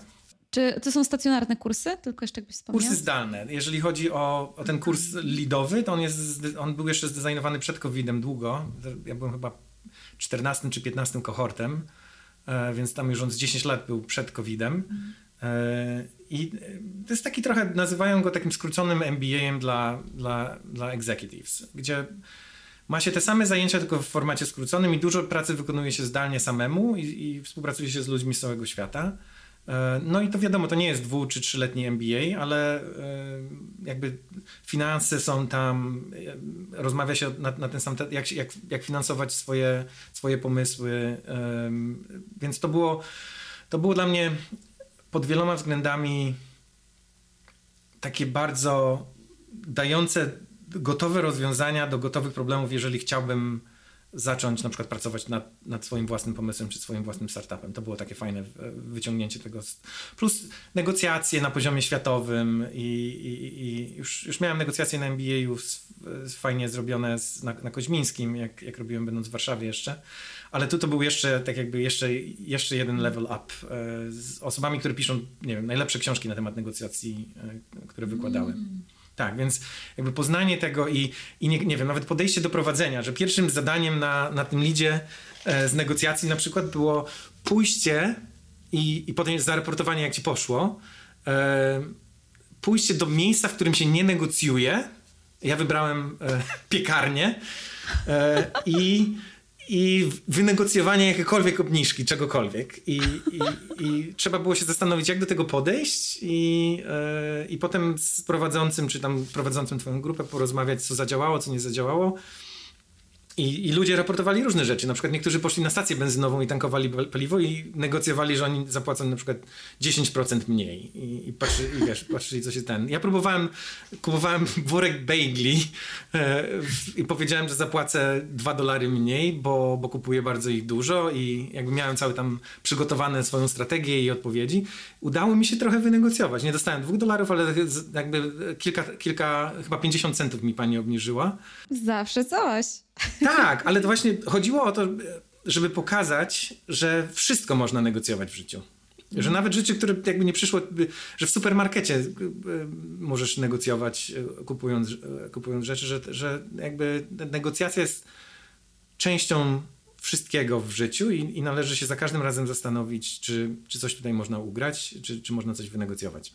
Czy to są stacjonarne kursy? Tylko jeszcze jakbyś wspomniał. Kursy zdalne. Jeżeli chodzi o, o ten kurs lidowy, to on, jest, on był jeszcze zdesignowany przed COVID-em długo. Ja byłem chyba 14 czy 15 kohortem, e, więc tam już on z 10 lat był przed COVID-em. E, I to jest taki trochę, nazywają go takim skróconym MBA-em dla, dla, dla executives, gdzie ma się te same zajęcia, tylko w formacie skróconym i dużo pracy wykonuje się zdalnie samemu i, i współpracuje się z ludźmi z całego świata. E, no i to wiadomo, to nie jest dwu czy trzyletni MBA, ale e, jakby finanse są tam, e, rozmawia się na, na ten sam, jak, jak, jak finansować swoje, swoje pomysły, więc to było, to było dla mnie pod wieloma względami takie bardzo dające gotowe rozwiązania do gotowych problemów, jeżeli chciałbym zacząć na przykład pracować nad, nad swoim własnym pomysłem czy swoim własnym startupem. To było takie fajne wyciągnięcie tego. Plus negocjacje na poziomie światowym i, i, i już, już miałem negocjacje na MBA już fajnie zrobione z, na, na Koźmińskim, jak, jak robiłem będąc w Warszawie jeszcze. Ale tu to był jeszcze tak jakby jeszcze, jeszcze jeden level up e, z osobami, które piszą, nie wiem, najlepsze książki na temat negocjacji, e, które wykładały. Mm. Tak, więc jakby poznanie tego i, i nie, nie wiem, nawet podejście do prowadzenia, że pierwszym zadaniem na, na tym lidzie e, z negocjacji na przykład było pójście i, i potem jak ci poszło, e, pójście do miejsca, w którym się nie negocjuje. Ja wybrałem e, piekarnię e, i i wynegocjowanie jakiejkolwiek obniżki, czegokolwiek. I, i, I, trzeba było się zastanowić, jak do tego podejść i, yy, i potem z prowadzącym, czy tam prowadzącym twoją grupę porozmawiać, co zadziałało, co nie zadziałało. I, I, ludzie raportowali różne rzeczy. Na przykład niektórzy poszli na stację benzynową i tankowali paliwo i negocjowali, że oni zapłacą na przykład 10% mniej. I, i, patrzy, i wiesz, patrzyli, co się ten. Ja próbowałem, kupowałem worek bagli e, i powiedziałem, że zapłacę 2 dolary mniej, bo, bo kupuję bardzo ich dużo i jakby miałem cały tam przygotowane swoją strategię i odpowiedzi. Udało mi się trochę wynegocjować. Nie dostałem 2 dolarów, ale jakby kilka, kilka, chyba 50 centów mi pani obniżyła. Zawsze coś. Tak, ale to właśnie chodziło o to, żeby pokazać, że wszystko można negocjować w życiu. Że nawet życie, które jakby nie przyszło, że w supermarkecie e, możesz negocjować e, kupując, kupując rzeczy, że, że jakby negocjacja jest częścią wszystkiego w życiu i, i należy się za każdym razem zastanowić, czy, czy coś tutaj można ugrać, czy, czy można coś wynegocjować.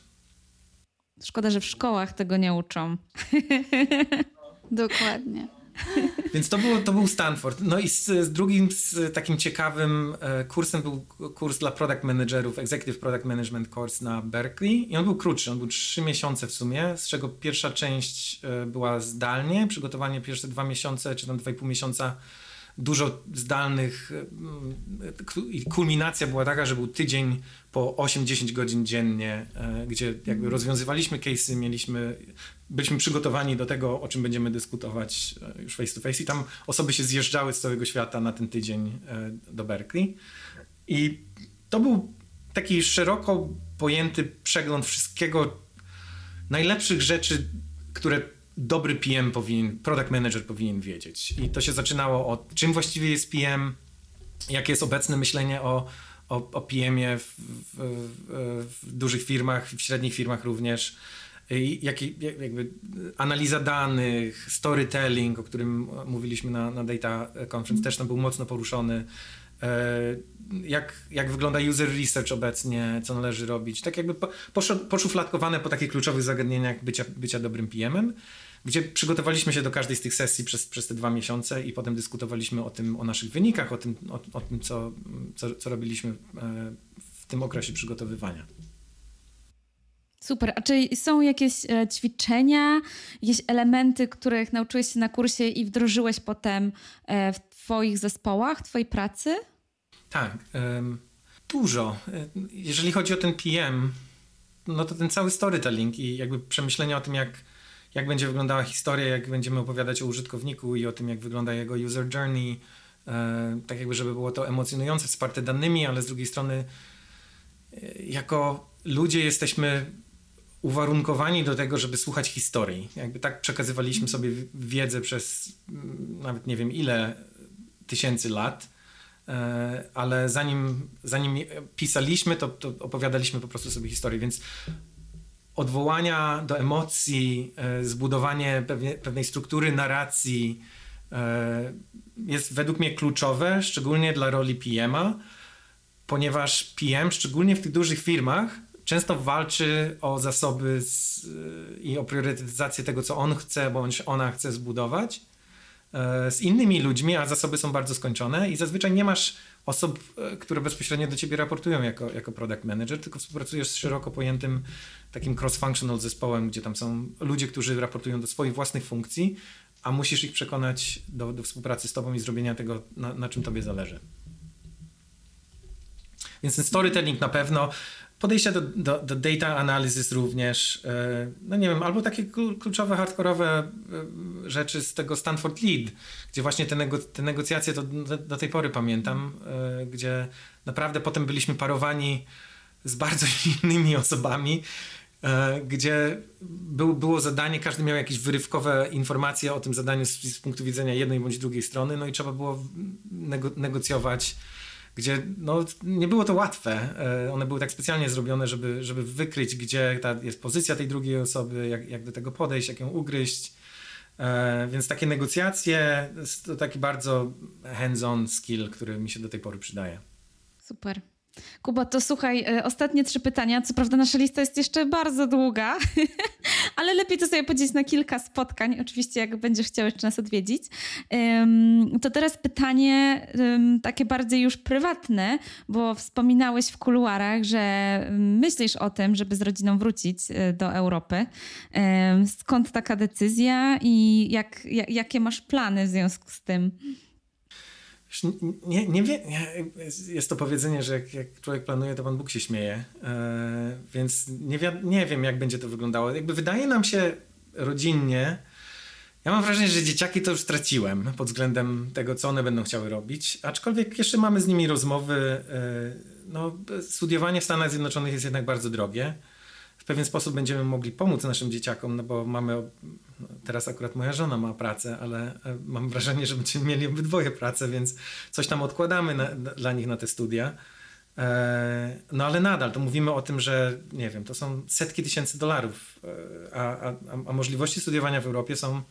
Szkoda, że w szkołach tego nie uczą. Dokładnie. Więc to, było, to był Stanford. No i z, z drugim z takim ciekawym e, kursem był kurs dla product managerów, Executive Product Management Course na Berkeley i on był krótszy, on był trzy miesiące w sumie, z czego pierwsza część e, była zdalnie, przygotowanie pierwsze dwa miesiące, czy tam dwa i pół miesiąca dużo zdalnych mm, i kulminacja była taka, że był tydzień po 8-10 godzin dziennie, e, gdzie jakby rozwiązywaliśmy case'y, mieliśmy, byliśmy przygotowani do tego, o czym będziemy dyskutować e, już face to face. I tam osoby się zjeżdżały z całego świata na ten tydzień e, do Berkeley. I to był taki szeroko pojęty przegląd wszystkiego, najlepszych rzeczy, które dobry PM powinien, product manager powinien wiedzieć. I to się zaczynało od czym właściwie jest PM, jakie jest obecne myślenie o, o, o PM-ie w, w, w, dużych firmach, w średnich firmach również. I jak, jakby analiza danych, storytelling, o którym mówiliśmy na, na Data Conference, też tam był mocno poruszony. E, jak, jak wygląda user research obecnie, co należy robić. Tak jakby po, poszufladkowane po takich kluczowych zagadnieniach bycia, bycia dobrym PM-em gdzie przygotowaliśmy się do każdej z tych sesji przez, przez te dwa miesiące i potem dyskutowaliśmy o tym, o naszych wynikach, o tym, o, o tym co, co, co robiliśmy e, w tym okresie przygotowywania. Super. A czy są jakieś e, ćwiczenia, jakieś elementy, których nauczyłeś się na kursie i wdrożyłeś potem e, w Twoich zespołach, w Twojej pracy? Tak. Dużo. Jeżeli chodzi o ten PM, no to ten cały storytelling i jakby przemyślenia o tym, jak jak będzie wyglądała historia, jak będziemy opowiadać o użytkowniku i o tym, jak wygląda jego user journey, e, tak jakby, żeby było to emocjonujące, wsparte danymi, ale z drugiej strony e, jako ludzie jesteśmy uwarunkowani do tego, żeby słuchać historii. Jakby tak przekazywaliśmy sobie wiedzę przez mm, nawet nie wiem ile tysięcy lat, e, ale zanim, zanim pisaliśmy, to, to opowiadaliśmy po prostu sobie historię, więc odwołania do emocji, e, zbudowanie pewnie, pewnej struktury narracji e, jest według mnie kluczowe, szczególnie dla roli PM-a, ponieważ PM, szczególnie w tych dużych firmach, często walczy o zasoby z, i o priorytetyzację tego, co on chce, bądź ona chce zbudować e, z innymi ludźmi, a zasoby są bardzo skończone i zazwyczaj nie masz osób, e, które bezpośrednio do ciebie raportują jako, jako product manager, tylko współpracujesz z szeroko pojętym takim cross-functional zespołem, gdzie tam są ludzie, którzy raportują do swoich własnych funkcji, a musisz ich przekonać do, do współpracy z tobą i zrobienia tego, na, na czym tobie zależy. Więc ten storytelling na pewno, podejście do, do, do, data analysis również, e, no nie wiem, albo takie kluczowe, hardkorowe e, rzeczy z tego Stanford Lead, gdzie właśnie te, nego, te negocjacje, to do, do, tej pory pamiętam, e, gdzie naprawdę potem byliśmy parowani z bardzo innymi osobami, gdzie był, było zadanie, każdy miał jakieś wyrywkowe informacje o tym zadaniu z, z punktu widzenia jednej bądź drugiej strony, no i trzeba było nego, negocjować gdzie no, nie było to łatwe. E, one były tak specjalnie zrobione, żeby, żeby wykryć, gdzie ta jest pozycja tej drugiej osoby, jak, jak do tego podejść, jak ją ugryźć. E, więc takie negocjacje to taki bardzo hands-on skill, który mi się do tej pory przydaje. Super. Kuba, to słuchaj, e, ostatnie trzy pytania. Co prawda nasza lista jest jeszcze bardzo długa, ale lepiej to sobie podzielić na kilka spotkań, oczywiście jak będziesz chciał jeszcze nas odwiedzić. To teraz pytanie takie bardziej już prywatne, bo wspominałeś w kuluarach, że myślisz o tym, żeby z rodziną wrócić e, do Europy. Skąd taka decyzja i jak, jakie masz plany w związku z tym? Nie, nie wiem, jest to powiedzenie, że jak, jak, człowiek planuje, to Pan Bóg się śmieje, e, więc nie, nie wiem, jak będzie to wyglądało. Jakby wydaje nam się rodzinnie, ja mam wrażenie, że dzieciaki to już straciłem pod względem tego, co one będą chciały robić, aczkolwiek jeszcze mamy z nimi rozmowy. E, no, studiowanie w Stanach Zjednoczonych jest jednak bardzo drogie pewien sposób będziemy mogli pomóc naszym dzieciakom, no bo mamy, teraz akurat moja żona ma pracę, ale e, mam wrażenie, że będziemy mieli obydwoje pracę, więc coś tam odkładamy na, dla nich na te studia. E, no ale nadal to mówimy o tym, że nie wiem, to są setki tysięcy dolarów, e, a, a, a możliwości studiowania w Europie są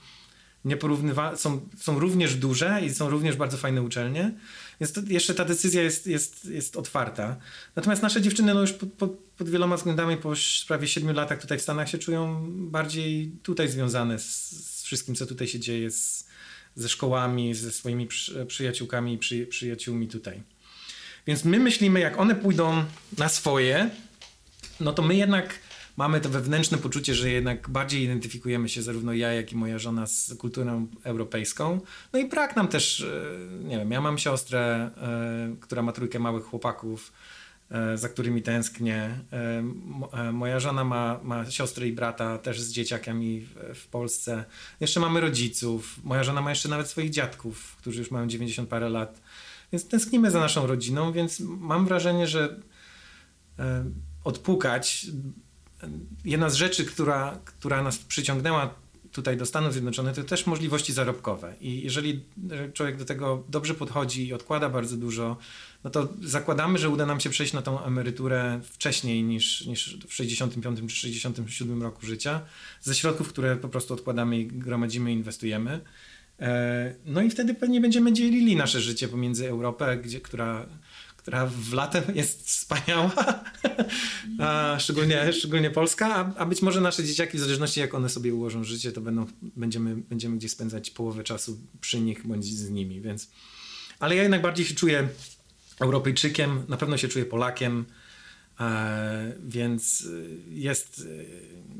nieporównywa- są, są również duże i są również bardzo fajne uczelnie. Więc jeszcze ta decyzja jest, jest, jest otwarta. Natomiast nasze dziewczyny no już pod, pod, pod wieloma względami po prawie siedmiu latach tutaj w Stanach się czują bardziej tutaj związane z, z wszystkim, co tutaj się dzieje, z, ze szkołami, ze swoimi przy, przyjaciółkami i przy, przyjaciółmi tutaj. Więc my myślimy, jak one pójdą na swoje, no to my jednak mamy to wewnętrzne poczucie, że jednak bardziej identyfikujemy się zarówno ja, jak i moja żona z kulturą europejską. No i brak nam też, e, nie wiem, ja mam siostrę, e, która ma trójkę małych chłopaków, za którymi tęsknię. Moja żona ma, ma siostrę i brata też z dzieciakami w, w Polsce. Jeszcze mamy rodziców. Moja żona ma jeszcze nawet swoich dziadków, którzy już mają 90 parę lat. Więc tęsknimy za naszą rodziną, więc mam wrażenie, że odpukać jedna z rzeczy, która, która nas przyciągnęła tutaj do Stanów Zjednoczonych, to też możliwości zarobkowe. I jeżeli człowiek do tego dobrze podchodzi i odkłada bardzo dużo, no to zakładamy, że uda nam się przejść na tą emeryturę wcześniej niż, niż w 65 czy 67 roku życia, ze środków, które po prostu odkładamy i gromadzimy, inwestujemy. E, no i wtedy pewnie będziemy dzielili nasze życie pomiędzy Europę, gdzie, która która w latem jest wspaniała, a szczególnie, szczególnie polska, a, a, być może nasze dzieciaki, w zależności jak one sobie ułożą życie, to będą, będziemy, będziemy gdzieś spędzać połowę czasu przy nich bądź z nimi, więc... Ale ja jednak bardziej się czuję Europejczykiem, na pewno się czuję Polakiem, e, więc jest,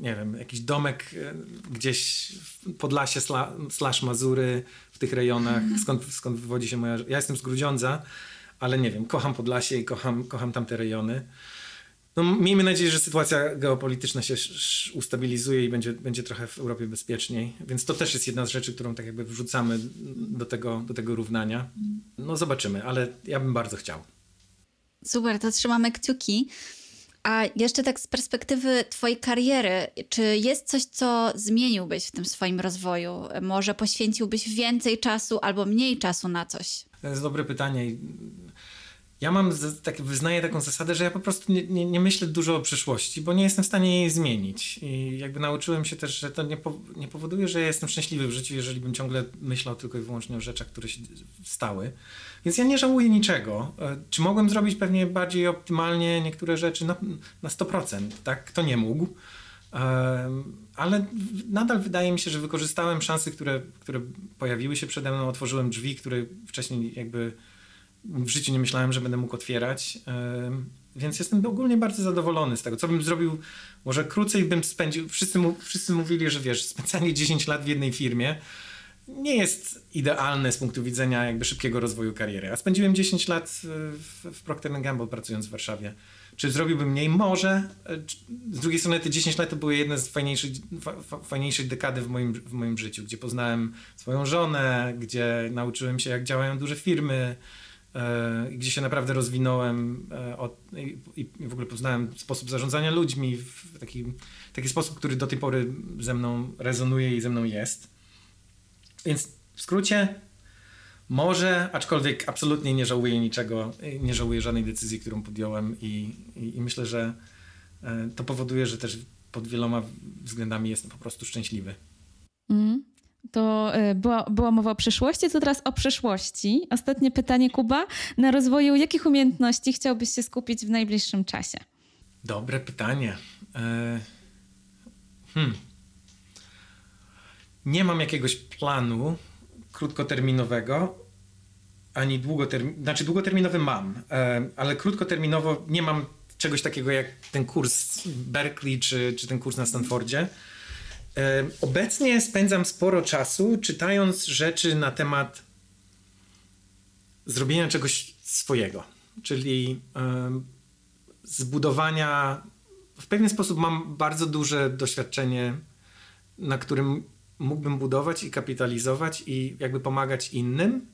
e, nie wiem, jakiś domek e, gdzieś w Podlasie slash Mazury, w tych rejonach, skąd, skąd wywodzi się moja... Ja jestem z Grudziądza, ale nie wiem, kocham Podlasie i kocham, kocham tamte rejony. No, miejmy nadzieję, że sytuacja geopolityczna się ustabilizuje i będzie, będzie trochę w Europie bezpieczniej. Więc to też jest jedna z rzeczy, którą tak jakby wrzucamy do tego, do tego równania. No zobaczymy, ale ja bym bardzo chciał. Super, to trzymamy kciuki. A jeszcze tak z perspektywy Twojej kariery, czy jest coś, co zmieniłbyś w tym swoim rozwoju? Może poświęciłbyś więcej czasu albo mniej czasu na coś? To jest dobre pytanie. Ja mam, tak, wyznaję taką zasadę, że ja po prostu nie, nie, nie, myślę dużo o przyszłości, bo nie jestem w stanie jej zmienić. I jakby nauczyłem się też, że to nie, po, nie powoduje, że ja jestem szczęśliwy w życiu, jeżeli bym ciągle myślał tylko i wyłącznie o rzeczach, które się stały. Więc ja nie żałuję niczego. E, czy mogłem zrobić pewnie bardziej optymalnie niektóre rzeczy? No, na 100%, tak? Kto nie mógł? ale nadal wydaje mi się, że wykorzystałem szanse, które, które pojawiły się przede mną, otworzyłem drzwi, które wcześniej jakby w życiu nie myślałem, że będę mógł otwierać. Więc jestem ogólnie bardzo zadowolony z tego. Co bym zrobił, może krócej bym spędził. Wszyscy, wszyscy mówili, że wiesz, spędzanie 10 lat w jednej firmie nie jest idealne z punktu widzenia jakby szybkiego rozwoju kariery. A spędziłem 10 lat w, w Procter Gamble pracując w Warszawie. Czy zrobiłbym mniej? Może. Z drugiej strony te 10 lat to były jedne z fajniejszych, fajniejszych dekady w moim, w moim życiu, gdzie poznałem swoją żonę, gdzie nauczyłem się jak działają duże firmy, gdzie się naprawdę rozwinąłem e, od, i, i, w ogóle poznałem sposób zarządzania ludźmi w taki, taki sposób, który do tej pory ze mną rezonuje i ze mną jest. Więc w skrócie, może, aczkolwiek absolutnie nie żałuję niczego, nie żałuję żadnej decyzji, którą podjąłem i, i, i myślę, że e, to powoduje, że też pod wieloma względami jestem po prostu szczęśliwy. Mm. To e, była, była mowa o przyszłości, to teraz o przyszłości. Ostatnie pytanie, Kuba. Na rozwoju jakich umiejętności chciałbyś się skupić w najbliższym czasie? Dobre pytanie. E, hmm. Nie mam jakiegoś planu, krótkoterminowego, ani długoterminowy, znaczy długoterminowy mam, e, ale krótkoterminowo nie mam czegoś takiego jak ten kurs Berkeley czy, czy ten kurs na Stanfordzie. Obecnie spędzam sporo czasu czytając rzeczy na temat zrobienia czegoś swojego, czyli zbudowania. W pewien sposób mam bardzo duże doświadczenie, na którym mógłbym budować i kapitalizować i jakby pomagać innym.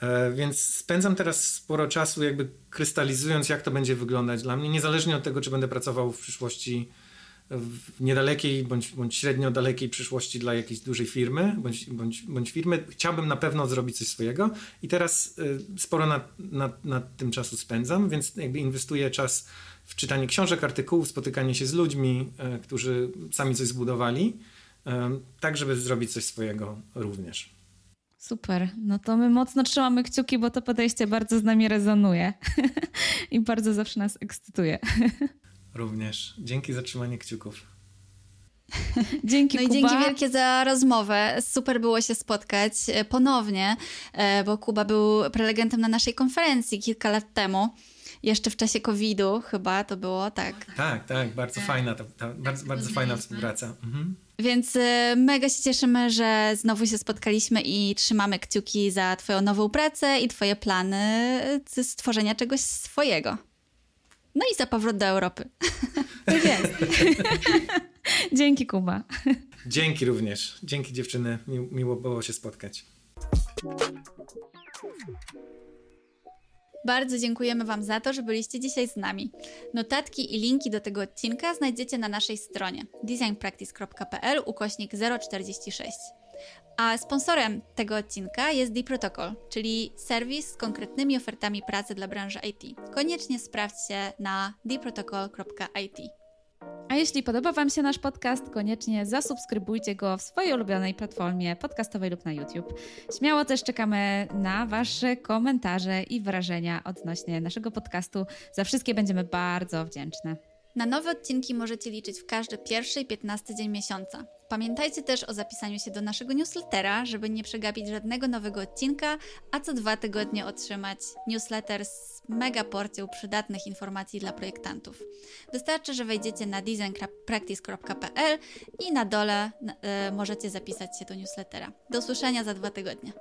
E, więc spędzam teraz sporo czasu, jakby krystalizując, jak to będzie wyglądać dla mnie, niezależnie od tego, czy będę pracował w przyszłości w niedalekiej bądź, bądź średnio dalekiej przyszłości dla jakiejś dużej firmy bądź, bądź, bądź firmy. Chciałbym na pewno zrobić coś swojego i teraz y, sporo nad, tym czasu spędzam, więc jakby inwestuję czas w czytanie książek, artykułów, spotykanie się z ludźmi, y, którzy sami coś zbudowali tak żeby zrobić coś swojego również. Super. No to my mocno trzymamy kciuki, bo to podejście bardzo z nami rezonuje i bardzo zawsze nas ekscytuje. Również. Dzięki za trzymanie kciuków. Dzięki, no i dzięki wielkie za rozmowę. Super było się spotkać e, ponownie, e, bo Kuba był prelegentem na naszej konferencji kilka lat temu. Jeszcze w czasie COVID-u chyba to było, tak. Tak, tak, bardzo fajna, ta, ta bardzo, bardzo fajna współpraca. Mhm. Więc e, mega się cieszymy, że znowu się spotkaliśmy i trzymamy kciuki za Twoją nową pracę i Twoje plany stworzenia czegoś swojego. No i za powrót do Europy. Tak jest. Dzięki, Kuba. Dzięki również. Dzięki, dziewczyny. Mi, miło było się spotkać. Bardzo dziękujemy Wam za to, że byliście dzisiaj z nami. Notatki i linki do tego odcinka znajdziecie na naszej stronie designpractice.pl ukośnik 046. A sponsorem tego odcinka jest The Protocol, czyli serwis z konkretnymi ofertami pracy dla branży IT. Koniecznie sprawdźcie na theprotocol.it. A jeśli podoba Wam się nasz podcast, koniecznie zasubskrybujcie go w swojej ulubionej platformie podcastowej lub na YouTube. Śmiało też czekamy na Wasze komentarze i wrażenia odnośnie naszego podcastu. Za wszystkie będziemy bardzo wdzięczne. Na nowe odcinki możecie liczyć w każdy pierwszy i piętnasty dzień miesiąca. Pamiętajcie też o zapisaniu się do naszego newslettera, żeby nie przegapić żadnego nowego odcinka, a co dwa tygodnie otrzymać newsletter z mega porcją przydatnych informacji dla projektantów. Wystarczy, że wejdziecie na designpractice.pl i na dole y, możecie zapisać się do newslettera. Do usłyszenia za dwa tygodnie.